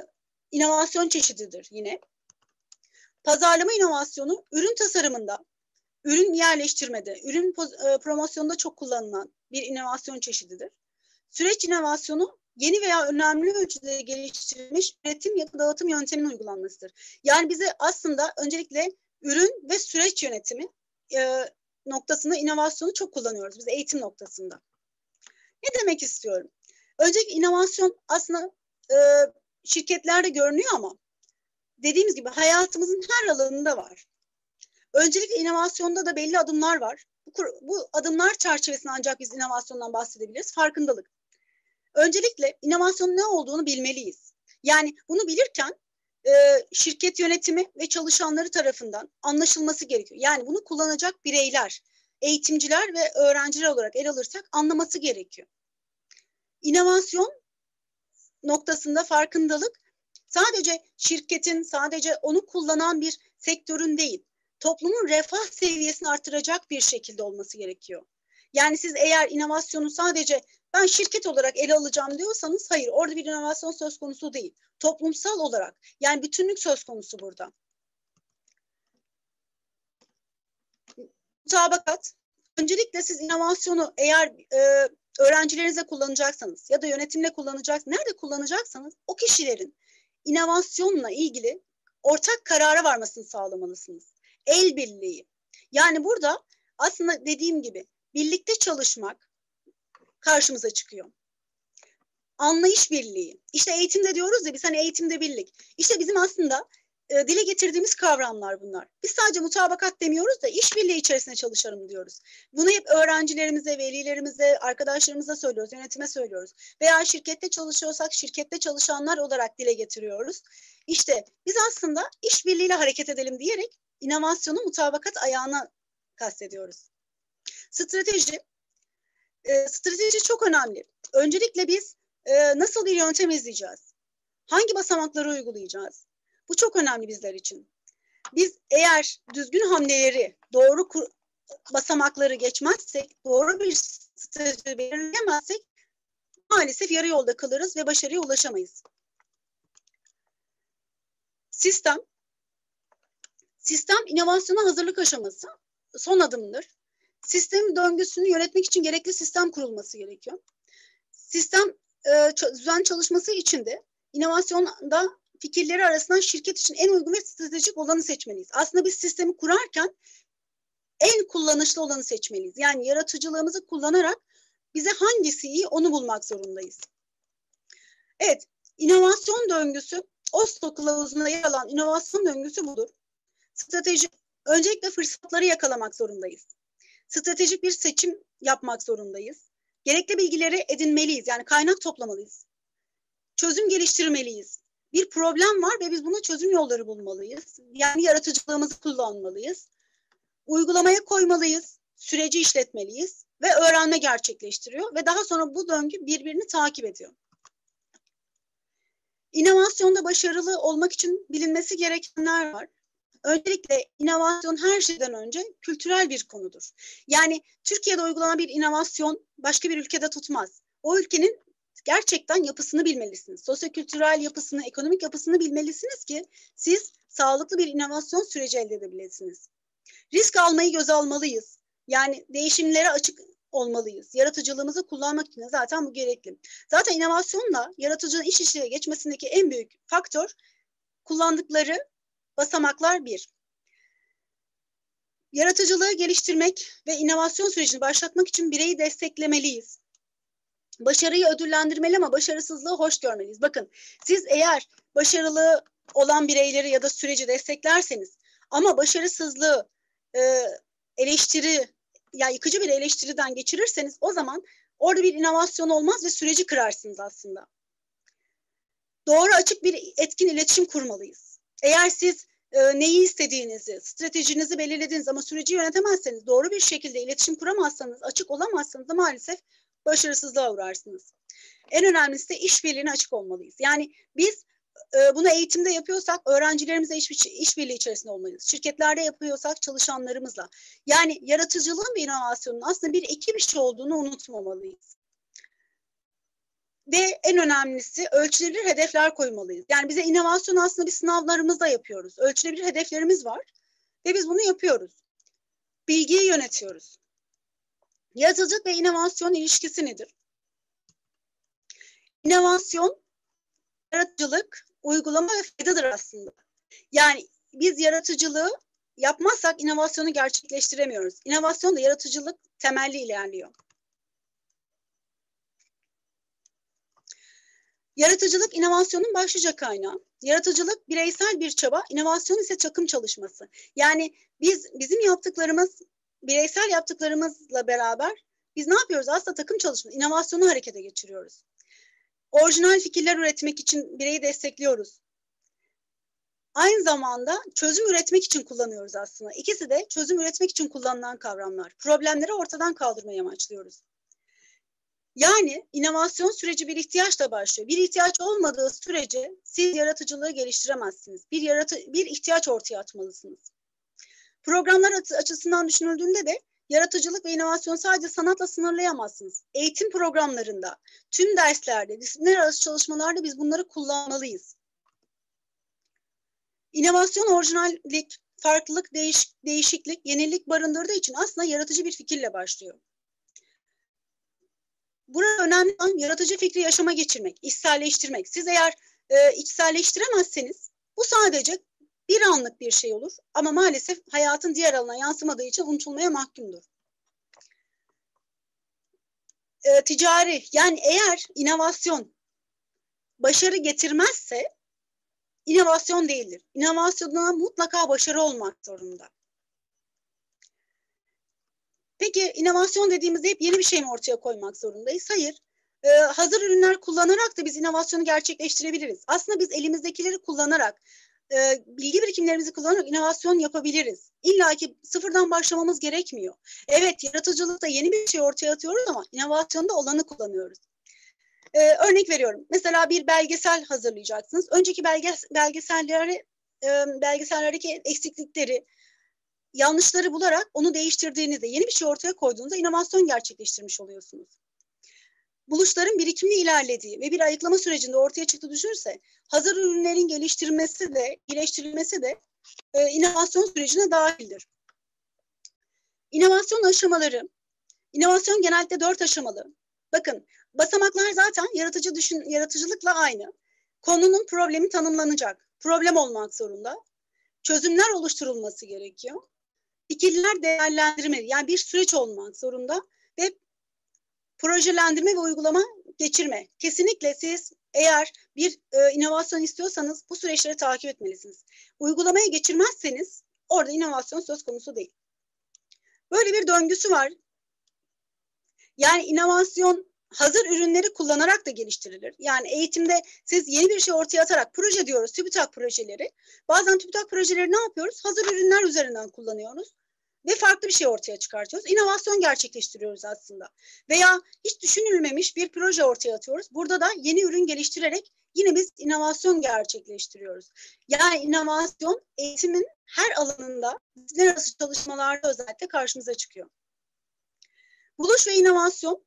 inovasyon çeşididir yine. Pazarlama inovasyonu ürün tasarımında, ürün yerleştirmede, ürün e, promosyonunda çok kullanılan bir inovasyon çeşididir. Süreç inovasyonu yeni veya önemli ölçüde geliştirilmiş üretim ya da dağıtım yönteminin uygulanmasıdır. Yani bize aslında öncelikle ürün ve süreç yönetimi e, noktasında inovasyonu çok kullanıyoruz biz eğitim noktasında. Ne demek istiyorum? Öncelikle inovasyon aslında e, şirketlerde görünüyor ama dediğimiz gibi hayatımızın her alanında var. Öncelikle inovasyonda da belli adımlar var. Bu, bu adımlar çerçevesinde ancak biz inovasyondan bahsedebiliriz. Farkındalık. Öncelikle inovasyonun ne olduğunu bilmeliyiz. Yani bunu bilirken e, şirket yönetimi ve çalışanları tarafından anlaşılması gerekiyor. Yani bunu kullanacak bireyler, eğitimciler ve öğrenciler olarak el alırsak anlaması gerekiyor. İnovasyon noktasında farkındalık sadece şirketin, sadece onu kullanan bir sektörün değil, toplumun refah seviyesini artıracak bir şekilde olması gerekiyor. Yani siz eğer inovasyonu sadece ben şirket olarak ele alacağım diyorsanız hayır orada bir inovasyon söz konusu değil. Toplumsal olarak yani bütünlük söz konusu burada. Mutabakat. Öncelikle siz inovasyonu eğer e, öğrencilerinize kullanacaksanız ya da yönetimle kullanacaksanız, nerede kullanacaksanız o kişilerin inovasyonla ilgili ortak karara varmasını sağlamalısınız. El birliği. Yani burada aslında dediğim gibi birlikte çalışmak karşımıza çıkıyor. Anlayış birliği. İşte eğitimde diyoruz ya biz hani eğitimde birlik. İşte bizim aslında e, dile getirdiğimiz kavramlar bunlar. Biz sadece mutabakat demiyoruz da işbirliği içerisinde çalışalım diyoruz. Bunu hep öğrencilerimize, velilerimize, arkadaşlarımıza söylüyoruz, yönetime söylüyoruz. Veya şirkette çalışıyorsak şirkette çalışanlar olarak dile getiriyoruz. İşte biz aslında işbirliğiyle hareket edelim diyerek inovasyonu mutabakat ayağına kastediyoruz. Strateji. E, strateji çok önemli. Öncelikle biz e, nasıl bir yöntem izleyeceğiz? Hangi basamakları uygulayacağız? Bu çok önemli bizler için. Biz eğer düzgün hamleleri, doğru basamakları geçmezsek, doğru bir strateji belirleyemezsek maalesef yarı yolda kalırız ve başarıya ulaşamayız. Sistem, sistem inovasyona hazırlık aşaması son adımdır. Sistem döngüsünü yönetmek için gerekli sistem kurulması gerekiyor. Sistem e, düzen çalışması için de inovasyonda fikirleri arasından şirket için en uygun ve stratejik olanı seçmeliyiz. Aslında biz sistemi kurarken en kullanışlı olanı seçmeliyiz. Yani yaratıcılığımızı kullanarak bize hangisi iyi onu bulmak zorundayız. Evet, inovasyon döngüsü Oslo kılavuzunda yer alan inovasyon döngüsü budur. Strateji, öncelikle fırsatları yakalamak zorundayız. Stratejik bir seçim yapmak zorundayız. Gerekli bilgileri edinmeliyiz. Yani kaynak toplamalıyız. Çözüm geliştirmeliyiz bir problem var ve biz buna çözüm yolları bulmalıyız. Yani yaratıcılığımızı kullanmalıyız. Uygulamaya koymalıyız, süreci işletmeliyiz ve öğrenme gerçekleştiriyor ve daha sonra bu döngü birbirini takip ediyor. İnovasyonda başarılı olmak için bilinmesi gerekenler var. Öncelikle inovasyon her şeyden önce kültürel bir konudur. Yani Türkiye'de uygulanan bir inovasyon başka bir ülkede tutmaz. O ülkenin gerçekten yapısını bilmelisiniz. Sosyokültürel yapısını, ekonomik yapısını bilmelisiniz ki siz sağlıklı bir inovasyon süreci elde edebilirsiniz. Risk almayı göze almalıyız. Yani değişimlere açık olmalıyız. Yaratıcılığımızı kullanmak için zaten bu gerekli. Zaten inovasyonla yaratıcının iş işe geçmesindeki en büyük faktör kullandıkları basamaklar bir. Yaratıcılığı geliştirmek ve inovasyon sürecini başlatmak için bireyi desteklemeliyiz başarıyı ödüllendirmeli ama başarısızlığı hoş görmeliyiz. Bakın siz eğer başarılı olan bireyleri ya da süreci desteklerseniz ama başarısızlığı e, eleştiri ya yıkıcı bir eleştiriden geçirirseniz o zaman orada bir inovasyon olmaz ve süreci kırarsınız aslında. Doğru açık bir etkin iletişim kurmalıyız. Eğer siz e, neyi istediğinizi, stratejinizi belirlediniz ama süreci yönetemezseniz, doğru bir şekilde iletişim kuramazsanız, açık olamazsanız da maalesef başarısızlığa uğrarsınız. En önemlisi de işbirliğine açık olmalıyız. Yani biz e, bunu eğitimde yapıyorsak öğrencilerimizle iş, işbirliği içerisinde olmalıyız. Şirketlerde yapıyorsak çalışanlarımızla. Yani yaratıcılığın ve inovasyonun aslında bir ekip işi olduğunu unutmamalıyız. Ve en önemlisi ölçülebilir hedefler koymalıyız. Yani bize inovasyon aslında bir sınavlarımızda yapıyoruz. Ölçülebilir hedeflerimiz var ve biz bunu yapıyoruz. Bilgiyi yönetiyoruz. Yaratıcılık ve inovasyon ilişkisi nedir? İnovasyon, yaratıcılık, uygulama ve faydadır aslında. Yani biz yaratıcılığı yapmazsak inovasyonu gerçekleştiremiyoruz. İnovasyon da yaratıcılık temelli ilerliyor. Yaratıcılık inovasyonun başlıca kaynağı. Yaratıcılık bireysel bir çaba, inovasyon ise takım çalışması. Yani biz bizim yaptıklarımız bireysel yaptıklarımızla beraber biz ne yapıyoruz? Aslında takım çalışması, inovasyonu harekete geçiriyoruz. Orijinal fikirler üretmek için bireyi destekliyoruz. Aynı zamanda çözüm üretmek için kullanıyoruz aslında. İkisi de çözüm üretmek için kullanılan kavramlar. Problemleri ortadan kaldırmayı amaçlıyoruz. Yani inovasyon süreci bir ihtiyaçla başlıyor. Bir ihtiyaç olmadığı sürece siz yaratıcılığı geliştiremezsiniz. Bir yaratı bir ihtiyaç ortaya atmalısınız. Programlar açısından düşünüldüğünde de yaratıcılık ve inovasyon sadece sanatla sınırlayamazsınız. Eğitim programlarında, tüm derslerde, disiplinler arası çalışmalarda biz bunları kullanmalıyız. İnovasyon orijinallik, farklılık, değiş, değişiklik, yenilik barındırdığı için aslında yaratıcı bir fikirle başlıyor. Burada önemli olan yaratıcı fikri yaşama geçirmek, içselleştirmek. Siz eğer e, içselleştiremezseniz bu sadece bir anlık bir şey olur ama maalesef hayatın diğer alanına yansımadığı için unutulmaya mahkumdur. E, ticari yani eğer inovasyon başarı getirmezse inovasyon değildir. İnovasyona mutlaka başarı olmak zorunda. Peki inovasyon dediğimizde hep yeni bir şey mi ortaya koymak zorundayız? Hayır. Ee, hazır ürünler kullanarak da biz inovasyonu gerçekleştirebiliriz. Aslında biz elimizdekileri kullanarak, e, bilgi birikimlerimizi kullanarak inovasyon yapabiliriz. İlla ki sıfırdan başlamamız gerekmiyor. Evet yaratıcılıkta yeni bir şey ortaya atıyoruz ama inovasyonda olanı kullanıyoruz. Ee, örnek veriyorum. Mesela bir belgesel hazırlayacaksınız. Önceki belges belgeselleri, e, belgesellerdeki eksiklikleri, yanlışları bularak onu değiştirdiğinizde, yeni bir şey ortaya koyduğunuzda inovasyon gerçekleştirmiş oluyorsunuz. Buluşların birikimli ilerlediği ve bir ayıklama sürecinde ortaya çıktı düşünürse hazır ürünlerin geliştirilmesi de, iyileştirilmesi de e, inovasyon sürecine dahildir. İnovasyon aşamaları, inovasyon genellikle dört aşamalı. Bakın basamaklar zaten yaratıcı düşün, yaratıcılıkla aynı. Konunun problemi tanımlanacak. Problem olmak zorunda. Çözümler oluşturulması gerekiyor fikirler değerlendirme yani bir süreç olmak zorunda ve projelendirme ve uygulama geçirme. Kesinlikle siz eğer bir e, inovasyon istiyorsanız bu süreçleri takip etmelisiniz. Uygulamaya geçirmezseniz orada inovasyon söz konusu değil. Böyle bir döngüsü var. Yani inovasyon hazır ürünleri kullanarak da geliştirilir. Yani eğitimde siz yeni bir şey ortaya atarak proje diyoruz, TÜBİTAK projeleri. Bazen TÜBİTAK projeleri ne yapıyoruz? Hazır ürünler üzerinden kullanıyoruz ve farklı bir şey ortaya çıkartıyoruz. İnovasyon gerçekleştiriyoruz aslında. Veya hiç düşünülmemiş bir proje ortaya atıyoruz. Burada da yeni ürün geliştirerek yine biz inovasyon gerçekleştiriyoruz. Yani inovasyon eğitimin her alanında disiplinler arası çalışmalarda özellikle karşımıza çıkıyor. Buluş ve inovasyon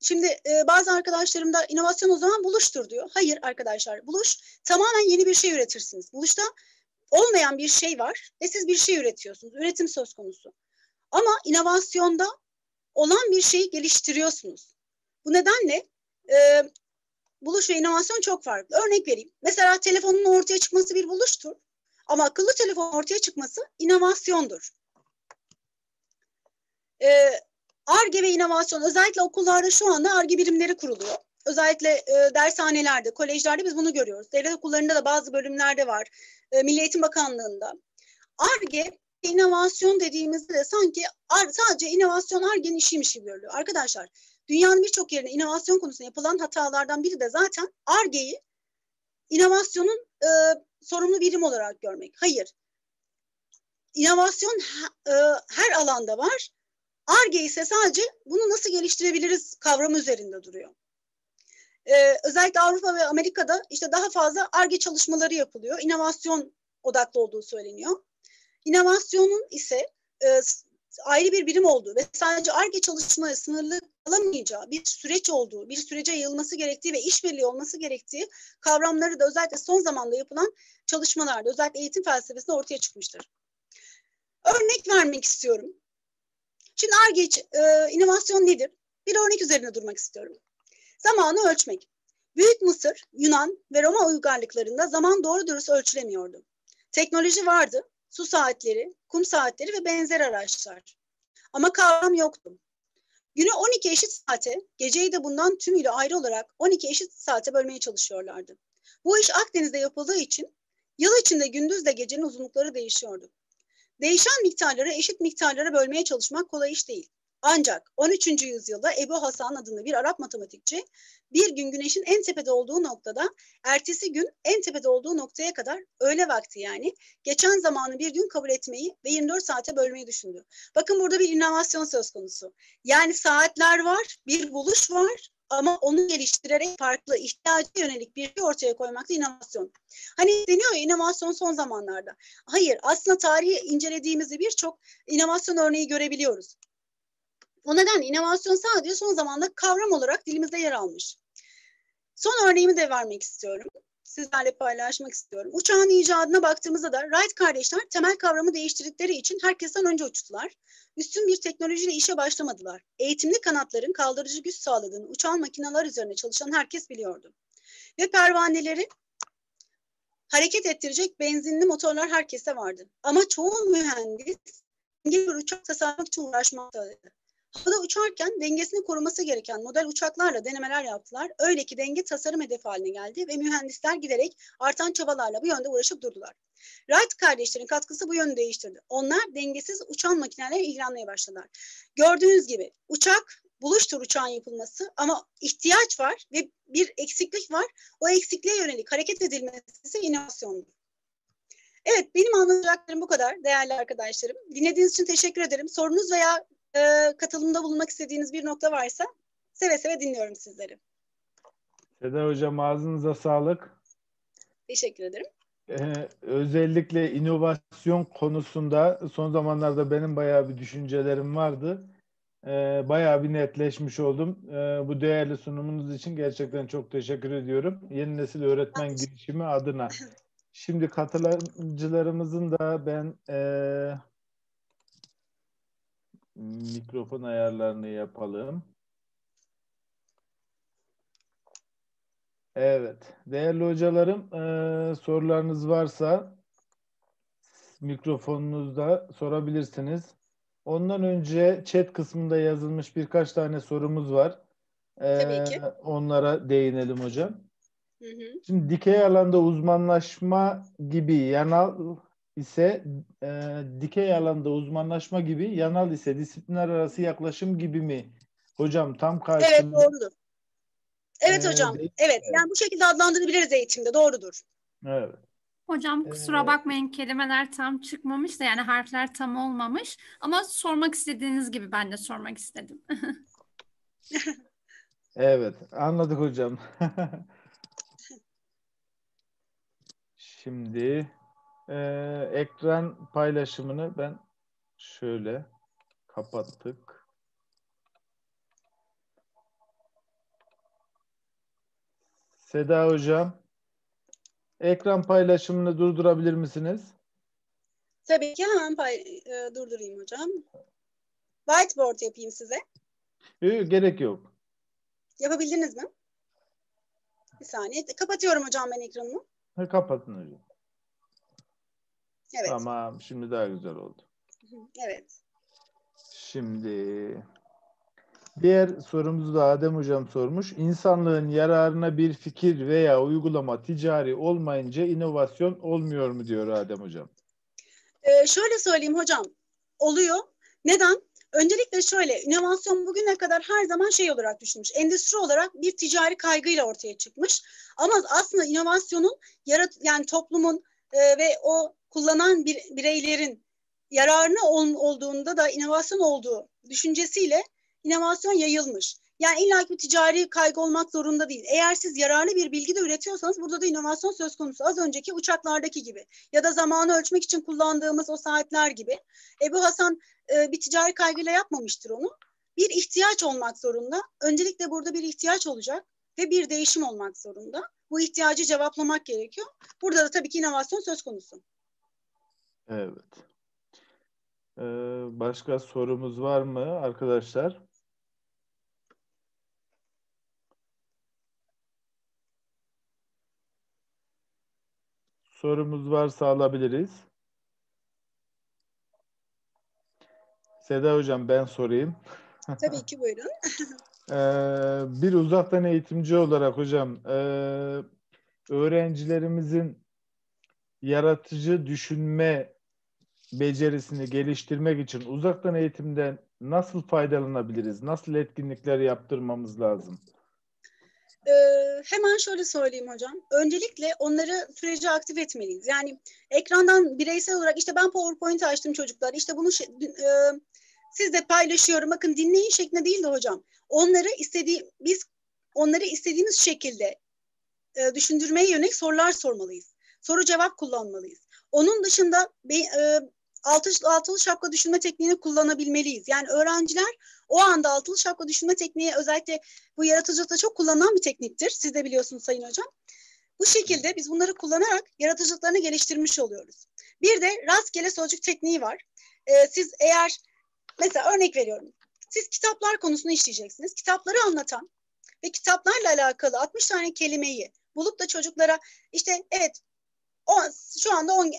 Şimdi e, bazı arkadaşlarım da inovasyon o zaman buluştur diyor. Hayır arkadaşlar buluş tamamen yeni bir şey üretirsiniz. Buluşta olmayan bir şey var ve siz bir şey üretiyorsunuz. Üretim söz konusu. Ama inovasyonda olan bir şeyi geliştiriyorsunuz. Bu nedenle e, buluş ve inovasyon çok farklı. Örnek vereyim. Mesela telefonun ortaya çıkması bir buluştur. Ama akıllı telefon ortaya çıkması inovasyondur. ARGE ve inovasyon özellikle okullarda şu anda ARGE birimleri kuruluyor. Özellikle e, dershanelerde, kolejlerde biz bunu görüyoruz. Devlet okullarında da bazı bölümlerde var. E, Milli Eğitim Bakanlığı'nda. ARGE inovasyon dediğimizde de sanki sadece inovasyon ARGE'nin işiymiş gibi görülüyor. Arkadaşlar dünyanın birçok yerinde inovasyon konusunda yapılan hatalardan biri de zaten ARGE'yi inovasyonun e, sorumlu birim olarak görmek. Hayır. inovasyon e, her alanda var. ARGE ise sadece bunu nasıl geliştirebiliriz kavramı üzerinde duruyor. Ee, özellikle Avrupa ve Amerika'da işte daha fazla ARGE çalışmaları yapılıyor. İnovasyon odaklı olduğu söyleniyor. İnovasyonun ise e, ayrı bir birim olduğu ve sadece ARGE çalışmaları sınırlı kalamayacağı bir süreç olduğu, bir sürece yayılması gerektiği ve işbirliği olması gerektiği kavramları da özellikle son zamanda yapılan çalışmalarda, özellikle eğitim felsefesinde ortaya çıkmıştır. Örnek vermek istiyorum. Şimdi ARGE e, inovasyon nedir? Bir örnek üzerine durmak istiyorum. Zamanı ölçmek. Büyük Mısır, Yunan ve Roma uygarlıklarında zaman doğru dürüst ölçülemiyordu. Teknoloji vardı, su saatleri, kum saatleri ve benzer araçlar. Ama kavram yoktu. Günü 12 eşit saate, geceyi de bundan tümüyle ayrı olarak 12 eşit saate bölmeye çalışıyorlardı. Bu iş Akdeniz'de yapıldığı için yıl içinde gündüzle gecenin uzunlukları değişiyordu. Değişen miktarları eşit miktarlara bölmeye çalışmak kolay iş değil. Ancak 13. yüzyılda Ebu Hasan adında bir Arap matematikçi bir gün güneşin en tepede olduğu noktada ertesi gün en tepede olduğu noktaya kadar öğle vakti yani geçen zamanı bir gün kabul etmeyi ve 24 saate bölmeyi düşündü. Bakın burada bir inovasyon söz konusu. Yani saatler var, bir buluş var ama onu geliştirerek farklı ihtiyaca yönelik bir şey ortaya koymak da inovasyon. Hani deniyor ya inovasyon son zamanlarda. Hayır aslında tarihi incelediğimizde birçok inovasyon örneği görebiliyoruz. O nedenle inovasyon sadece son zamanda kavram olarak dilimizde yer almış. Son örneğimi de vermek istiyorum. Sizlerle paylaşmak istiyorum. Uçağın icadına baktığımızda da Wright kardeşler temel kavramı değiştirdikleri için herkesten önce uçtular. Üstün bir teknolojiyle işe başlamadılar. Eğitimli kanatların kaldırıcı güç sağladığını uçan makineler üzerine çalışan herkes biliyordu. Ve pervaneleri hareket ettirecek benzinli motorlar herkeste vardı. Ama çoğu mühendis bir uçak tasarlamak için uğraşmaktaydı. Havada uçarken dengesini koruması gereken model uçaklarla denemeler yaptılar. Öyle ki denge tasarım hedefi haline geldi ve mühendisler giderek artan çabalarla bu yönde uğraşıp durdular. Wright kardeşlerin katkısı bu yönü değiştirdi. Onlar dengesiz uçan makinelerle ilgilenmeye başladılar. Gördüğünüz gibi uçak buluş tur uçağın yapılması ama ihtiyaç var ve bir eksiklik var. O eksikliğe yönelik hareket edilmesi inovasyondur. Evet benim anlatacaklarım bu kadar değerli arkadaşlarım. Dinlediğiniz için teşekkür ederim. Sorunuz veya e, katılımda bulunmak istediğiniz bir nokta varsa seve seve dinliyorum sizleri. Seda Hocam ağzınıza sağlık. Teşekkür ederim. Ee, özellikle inovasyon konusunda son zamanlarda benim bayağı bir düşüncelerim vardı. Ee, bayağı bir netleşmiş oldum. Ee, bu değerli sunumunuz için gerçekten çok teşekkür ediyorum. Yeni nesil öğretmen girişimi adına. Şimdi katılımcılarımızın da ben e, mikrofon ayarlarını yapalım. Evet. Değerli hocalarım e, sorularınız varsa mikrofonunuzda sorabilirsiniz. Ondan önce chat kısmında yazılmış birkaç tane sorumuz var. E, Tabii ki. Onlara değinelim hocam. Hı hı. Şimdi dikey alanda uzmanlaşma gibi yanal ise e, dikey alanda uzmanlaşma gibi, yanal ise disiplinler arası yaklaşım gibi mi? Hocam tam karşılığı. Evet doğrudur. Evet ee, hocam. Değil, evet. Yani bu şekilde adlandırabiliriz eğitimde. Doğrudur. Evet. Hocam kusura ee, bakmayın kelimeler tam çıkmamış da yani harfler tam olmamış ama sormak istediğiniz gibi ben de sormak istedim. evet anladık hocam. Şimdi ee, ekran paylaşımını ben şöyle kapattık. Seda Hocam, ekran paylaşımını durdurabilir misiniz? Tabii ki hemen pay e, durdurayım hocam. Whiteboard yapayım size. Yok, gerek yok. Yapabildiniz mi? Bir saniye. Kapatıyorum hocam ben ekranımı. Ha, kapatın hocam. Evet. Tamam, şimdi daha güzel oldu. Evet. Şimdi diğer sorumuzu da Adem Hocam sormuş. İnsanlığın yararına bir fikir veya uygulama ticari olmayınca inovasyon olmuyor mu diyor Adem Hocam. Ee, şöyle söyleyeyim hocam. Oluyor. Neden? Öncelikle şöyle, inovasyon bugüne kadar her zaman şey olarak düşünmüş. Endüstri olarak bir ticari kaygıyla ortaya çıkmış. Ama aslında inovasyonun yarat yani toplumun e, ve o kullanan bir, bireylerin yararına ol, olduğunda da inovasyon olduğu düşüncesiyle inovasyon yayılmış. Yani illa bir ticari kaygı olmak zorunda değil. Eğer siz yararlı bir bilgi de üretiyorsanız burada da inovasyon söz konusu. Az önceki uçaklardaki gibi ya da zamanı ölçmek için kullandığımız o saatler gibi. Ebu Hasan e, bir ticari kaygıyla yapmamıştır onu. Bir ihtiyaç olmak zorunda. Öncelikle burada bir ihtiyaç olacak ve bir değişim olmak zorunda. Bu ihtiyacı cevaplamak gerekiyor. Burada da tabii ki inovasyon söz konusu. Evet. Ee, başka sorumuz var mı arkadaşlar? Sorumuz varsa alabiliriz. Seda Hocam ben sorayım. Tabii ki buyurun. ee, bir uzaktan eğitimci olarak hocam e, öğrencilerimizin yaratıcı düşünme becerisini geliştirmek için uzaktan eğitimden nasıl faydalanabiliriz? Nasıl etkinlikler yaptırmamız lazım? Ee, hemen şöyle söyleyeyim hocam. Öncelikle onları sürece aktif etmeliyiz. Yani ekrandan bireysel olarak işte ben PowerPoint açtım çocuklar. İşte bunu e, siz de paylaşıyorum. Bakın dinleyin şeklinde değil de hocam. Onları istediği biz onları istediğimiz şekilde e, düşündürmeye yönelik sorular sormalıyız. Soru cevap kullanmalıyız. Onun dışında be, e, altılı, altılı şapka düşünme tekniğini kullanabilmeliyiz. Yani öğrenciler o anda altılı şapka düşünme tekniği özellikle bu yaratıcılıkta çok kullanılan bir tekniktir. Siz de biliyorsunuz Sayın Hocam. Bu şekilde biz bunları kullanarak yaratıcılıklarını geliştirmiş oluyoruz. Bir de rastgele sözcük tekniği var. Ee, siz eğer mesela örnek veriyorum. Siz kitaplar konusunu işleyeceksiniz. Kitapları anlatan ve kitaplarla alakalı 60 tane kelimeyi bulup da çocuklara işte evet o, şu anda 10 e,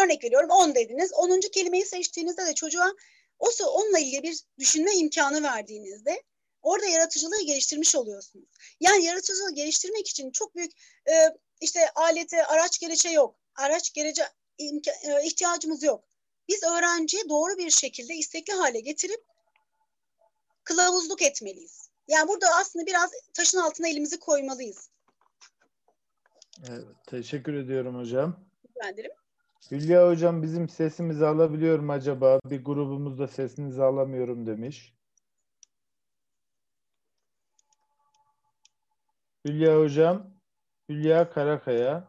örnek veriyorum 10 dediniz. 10. kelimeyi seçtiğinizde de çocuğa o onunla ilgili bir düşünme imkanı verdiğinizde orada yaratıcılığı geliştirmiş oluyorsunuz. Yani yaratıcılığı geliştirmek için çok büyük e, işte alete, araç gerece yok. Araç gerece e, ihtiyacımız yok. Biz öğrenciye doğru bir şekilde istekli hale getirip kılavuzluk etmeliyiz. Yani burada aslında biraz taşın altına elimizi koymalıyız. Evet, teşekkür ediyorum hocam. Rica ederim. Hülya hocam bizim sesimizi alabiliyor mu acaba? Bir grubumuzda sesinizi alamıyorum demiş. Hülya hocam, Hülya Karakaya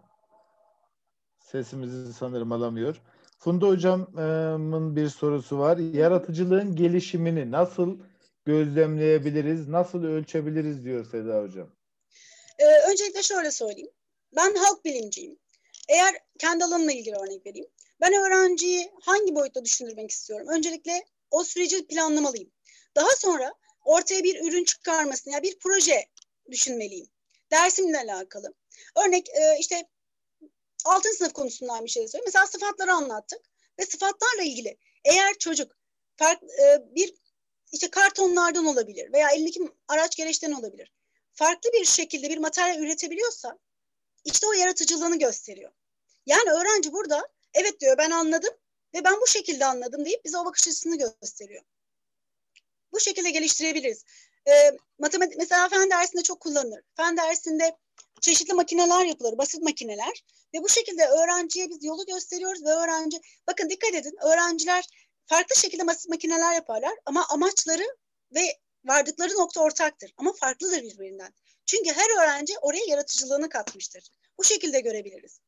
sesimizi sanırım alamıyor. Funda hocamın bir sorusu var. Yaratıcılığın gelişimini nasıl gözlemleyebiliriz, nasıl ölçebiliriz diyor Seda hocam. Ee, öncelikle şöyle söyleyeyim. Ben halk bilimciyim. Eğer kendi alanımla ilgili örnek vereyim. Ben öğrenciyi hangi boyutta düşündürmek istiyorum? Öncelikle o süreci planlamalıyım. Daha sonra ortaya bir ürün çıkarmasını, yani bir proje düşünmeliyim. Dersimle alakalı. Örnek e, işte altın sınıf konusundan bir şey söyleyeyim. Mesela sıfatları anlattık ve sıfatlarla ilgili eğer çocuk farklı, e, bir işte kartonlardan olabilir veya elindeki araç gereçten olabilir. Farklı bir şekilde bir materyal üretebiliyorsa işte o yaratıcılığını gösteriyor. Yani öğrenci burada evet diyor ben anladım ve ben bu şekilde anladım deyip bize o bakış açısını gösteriyor. Bu şekilde geliştirebiliriz. Ee, matematik mesela fen dersinde çok kullanılır. Fen dersinde çeşitli makineler yapılır, basit makineler ve bu şekilde öğrenciye biz yolu gösteriyoruz ve öğrenci bakın dikkat edin öğrenciler farklı şekilde basit makineler yaparlar ama amaçları ve vardıkları nokta ortaktır ama farklıdır birbirinden. Çünkü her öğrenci oraya yaratıcılığını katmıştır. Bu şekilde görebiliriz.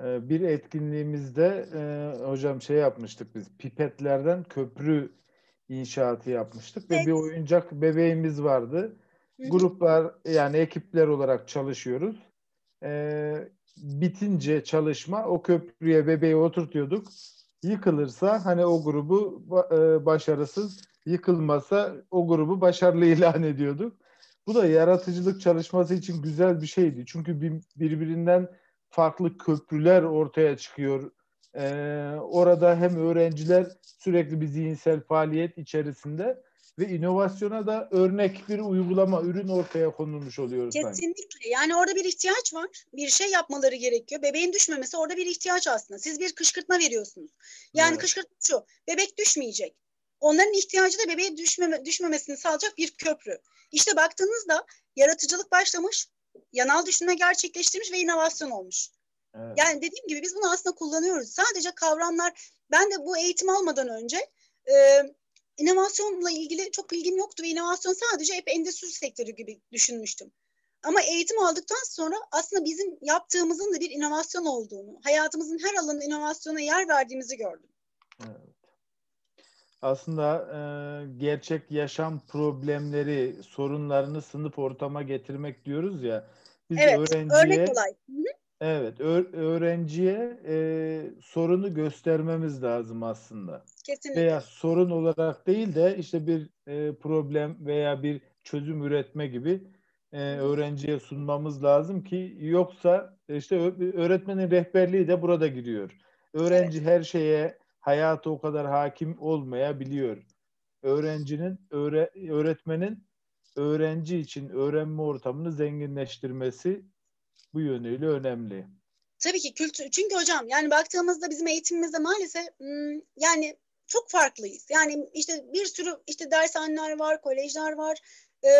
Ee, bir etkinliğimizde e, hocam şey yapmıştık biz pipetlerden köprü inşaatı yapmıştık evet. ve bir oyuncak bebeğimiz vardı. Hı-hı. Gruplar yani ekipler olarak çalışıyoruz. Ee, bitince çalışma o köprüye bebeği oturtuyorduk. Yıkılırsa hani o grubu e, başarısız, yıkılmasa o grubu başarılı ilan ediyorduk. Bu da yaratıcılık çalışması için güzel bir şeydi. Çünkü birbirinden farklı köprüler ortaya çıkıyor. Ee, orada hem öğrenciler sürekli bir zihinsel faaliyet içerisinde ve inovasyona da örnek bir uygulama, ürün ortaya konulmuş oluyor. Kesinlikle. Sanki. Yani orada bir ihtiyaç var. Bir şey yapmaları gerekiyor. Bebeğin düşmemesi orada bir ihtiyaç aslında. Siz bir kışkırtma veriyorsunuz. Yani evet. kışkırtma şu. Bebek düşmeyecek. Onların ihtiyacı da bebeğe düşmeme, düşmemesini sağlayacak bir köprü. İşte baktığınızda yaratıcılık başlamış, yanal düşünme gerçekleştirmiş ve inovasyon olmuş. Evet. Yani dediğim gibi biz bunu aslında kullanıyoruz. Sadece kavramlar, ben de bu eğitim almadan önce e, inovasyonla ilgili çok bilgim yoktu ve inovasyon sadece hep endüstri sektörü gibi düşünmüştüm. Ama eğitim aldıktan sonra aslında bizim yaptığımızın da bir inovasyon olduğunu, hayatımızın her alanında inovasyona yer verdiğimizi gördüm. Evet. Aslında e, gerçek yaşam problemleri, sorunlarını sınıf ortama getirmek diyoruz ya. Biz evet, öğrenciye, örnek olay. Evet, öğrenciye e, sorunu göstermemiz lazım aslında. Kesinlikle. Veya sorun olarak değil de işte bir e, problem veya bir çözüm üretme gibi e, öğrenciye sunmamız lazım ki yoksa işte öğretmenin rehberliği de burada giriyor. Öğrenci evet. her şeye hayatı o kadar hakim olmayabiliyor. Öğrencinin öğre, öğretmenin öğrenci için öğrenme ortamını zenginleştirmesi bu yönüyle önemli. Tabii ki kültür. Çünkü hocam yani baktığımızda bizim eğitimimizde maalesef yani çok farklıyız. Yani işte bir sürü işte dershaneler var, kolejler var, e,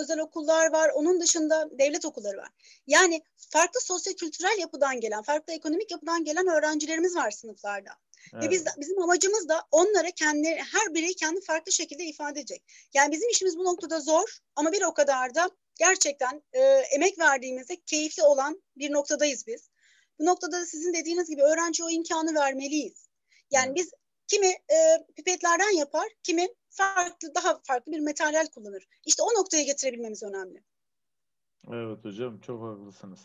özel okullar var. Onun dışında devlet okulları var. Yani farklı sosyo-kültürel yapıdan gelen, farklı ekonomik yapıdan gelen öğrencilerimiz var sınıflarda. Evet. Ve biz bizim amacımız da onlara kendi her birey kendi farklı şekilde ifade edecek. Yani bizim işimiz bu noktada zor ama bir o kadar da gerçekten e, emek verdiğimizde keyifli olan bir noktadayız biz. Bu noktada da sizin dediğiniz gibi öğrenci o imkanı vermeliyiz. Yani evet. biz kimi e, pipetlerden yapar, kimi farklı daha farklı bir materyal kullanır. İşte o noktaya getirebilmemiz önemli. Evet hocam çok haklısınız.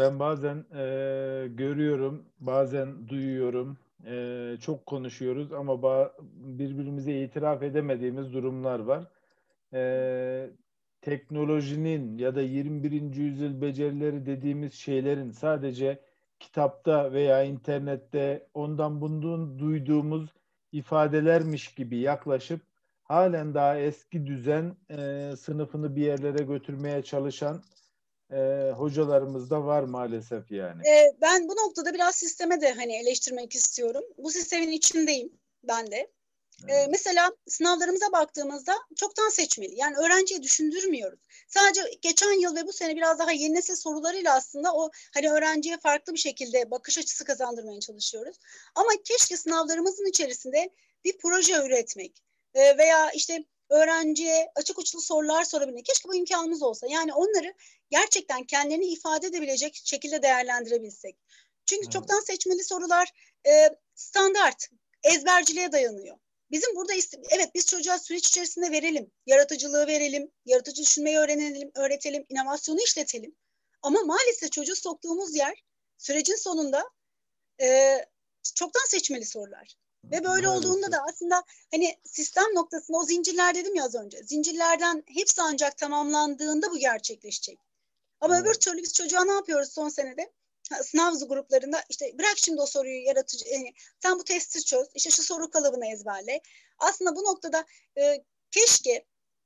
Ben bazen e, görüyorum, bazen duyuyorum, e, çok konuşuyoruz ama ba- birbirimize itiraf edemediğimiz durumlar var. E, teknolojinin ya da 21. yüzyıl becerileri dediğimiz şeylerin sadece kitapta veya internette ondan bundan duyduğumuz ifadelermiş gibi yaklaşıp halen daha eski düzen e, sınıfını bir yerlere götürmeye çalışan e, hocalarımız da var maalesef yani. E, ben bu noktada biraz sisteme de hani eleştirmek istiyorum. Bu sistemin içindeyim ben de. Ee, mesela sınavlarımıza baktığımızda çoktan seçmeli. Yani öğrenciye düşündürmüyoruz. Sadece geçen yıl ve bu sene biraz daha yeni nesil sorularıyla aslında o hani öğrenciye farklı bir şekilde bakış açısı kazandırmaya çalışıyoruz. Ama keşke sınavlarımızın içerisinde bir proje üretmek e, veya işte öğrenciye açık uçlu sorular sorabilmek. Keşke bu imkanımız olsa. Yani onları gerçekten kendilerini ifade edebilecek şekilde değerlendirebilsek. Çünkü evet. çoktan seçmeli sorular e, standart, ezberciliğe dayanıyor. Bizim burada evet biz çocuğa süreç içerisinde verelim, yaratıcılığı verelim, yaratıcı düşünmeyi öğrenelim, öğretelim, inovasyonu işletelim. Ama maalesef çocuğu soktuğumuz yer sürecin sonunda e, çoktan seçmeli sorular. Ve böyle Maalesef. olduğunda da aslında hani sistem noktasında o zincirler dedim ya az önce. Zincirlerden hepsi ancak tamamlandığında bu gerçekleşecek. Ama evet. öbür türlü biz çocuğa ne yapıyoruz son senede? sınav gruplarında işte bırak şimdi o soruyu yaratıcı yani sen bu testi çöz işte şu soru kalıbını ezberle. Aslında bu noktada e, keşke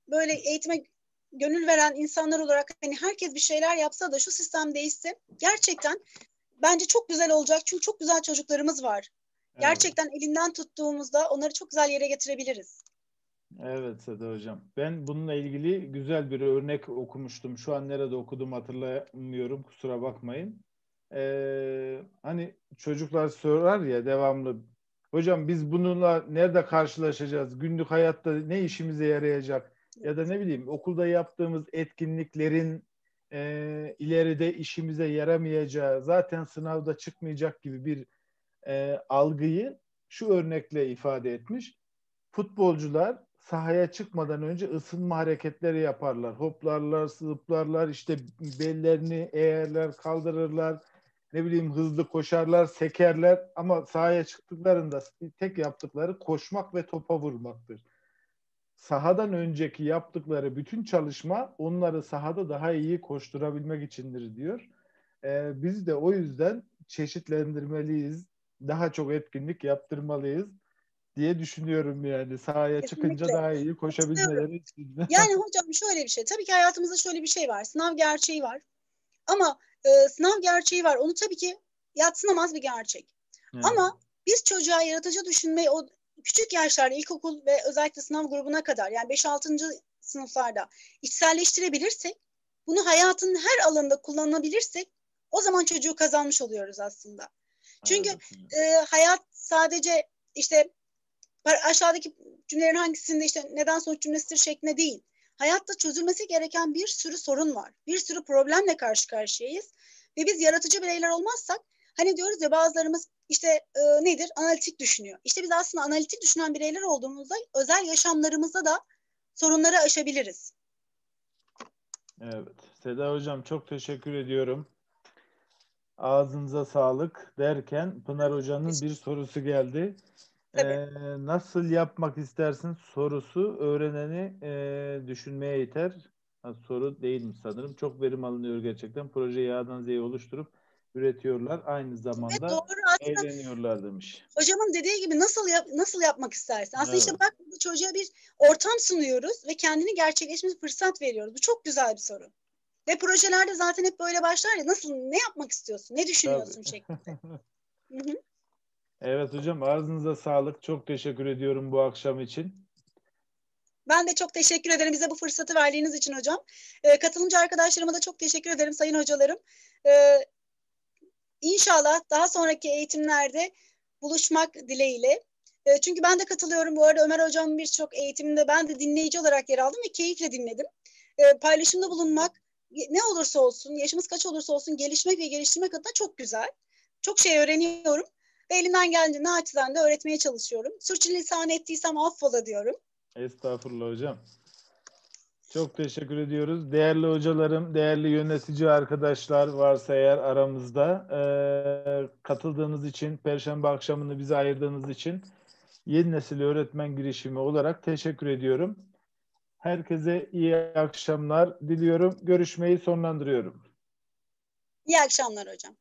böyle eğitime gönül veren insanlar olarak hani herkes bir şeyler yapsa da şu sistem değişse gerçekten bence çok güzel olacak. Çünkü çok güzel çocuklarımız var. Evet. Gerçekten elinden tuttuğumuzda onları çok güzel yere getirebiliriz. Evet Seda Hocam. Ben bununla ilgili güzel bir örnek okumuştum. Şu an nerede okudum hatırlamıyorum. Kusura bakmayın e, hani çocuklar sorar ya devamlı hocam biz bununla nerede karşılaşacağız? Günlük hayatta ne işimize yarayacak? Ya da ne bileyim okulda yaptığımız etkinliklerin e, ileride işimize yaramayacağı zaten sınavda çıkmayacak gibi bir e, algıyı şu örnekle ifade etmiş. Futbolcular sahaya çıkmadan önce ısınma hareketleri yaparlar. Hoplarlar, zıplarlar, işte bellerini eğerler, kaldırırlar ne bileyim hızlı koşarlar, sekerler ama sahaya çıktıklarında tek yaptıkları koşmak ve topa vurmaktır. Sahadan önceki yaptıkları bütün çalışma onları sahada daha iyi koşturabilmek içindir diyor. Ee, biz de o yüzden çeşitlendirmeliyiz, daha çok etkinlik yaptırmalıyız diye düşünüyorum yani sahaya Kesinlikle. çıkınca daha iyi koşabilmeleri için. yani hocam şöyle bir şey, tabii ki hayatımızda şöyle bir şey var, sınav gerçeği var ama e, sınav gerçeği var. Onu tabii ki yatsınamaz bir gerçek. Evet. Ama biz çocuğa yaratıcı düşünmeyi o küçük yaşlarda ilkokul ve özellikle sınav grubuna kadar yani 5-6. sınıflarda içselleştirebilirsek bunu hayatın her alanında kullanabilirsek O zaman çocuğu kazanmış oluyoruz aslında. Çünkü e, hayat sadece işte aşağıdaki cümlelerin hangisinde işte neden sonuç cümlesidir şeklinde değil. Hayatta çözülmesi gereken bir sürü sorun var. Bir sürü problemle karşı karşıyayız. Ve biz yaratıcı bireyler olmazsak hani diyoruz ya bazılarımız işte e, nedir analitik düşünüyor. İşte biz aslında analitik düşünen bireyler olduğumuzda özel yaşamlarımızda da sorunları aşabiliriz. Evet. Seda Hocam çok teşekkür ediyorum. Ağzınıza sağlık derken Pınar Hoca'nın bir sorusu geldi. Ee, nasıl yapmak istersin sorusu öğreneni e, düşünmeye iter. Ha, soru değilmiş sanırım. Çok verim alınıyor gerçekten. Projeyi A'dan Z'ye oluşturup üretiyorlar. Aynı zamanda doğru aslında eğleniyorlar demiş. hocamın dediği gibi nasıl yap, nasıl yapmak istersin? Aslında işte Evet. bak bu çocuğa bir ortam sunuyoruz ve kendini gerçekleşmesi fırsat veriyoruz. Bu çok güzel bir soru. Ve projelerde zaten hep böyle başlar ya nasıl ne yapmak istiyorsun? Ne düşünüyorsun Tabii. şeklinde. Hı hı. Evet hocam ağzınıza sağlık. Çok teşekkür ediyorum bu akşam için. Ben de çok teşekkür ederim bize bu fırsatı verdiğiniz için hocam. Ee, katılımcı arkadaşlarıma da çok teşekkür ederim sayın hocalarım. Ee, inşallah daha sonraki eğitimlerde buluşmak dileğiyle. Ee, çünkü ben de katılıyorum. Bu arada Ömer hocamın birçok eğitiminde ben de dinleyici olarak yer aldım ve keyifle dinledim. Ee, paylaşımda bulunmak ne olursa olsun, yaşımız kaç olursa olsun gelişmek ve geliştirmek adına çok güzel. Çok şey öğreniyorum ve elimden geldiğinde naçizane de öğretmeye çalışıyorum. Sürçülisan ettiysem affola diyorum. Estağfurullah hocam. Çok teşekkür ediyoruz. Değerli hocalarım, değerli yönetici arkadaşlar varsa eğer aramızda eee, katıldığınız için, Perşembe akşamını bize ayırdığınız için Yeni Nesil Öğretmen Girişimi olarak teşekkür ediyorum. Herkese iyi akşamlar diliyorum. Görüşmeyi sonlandırıyorum. İyi akşamlar hocam.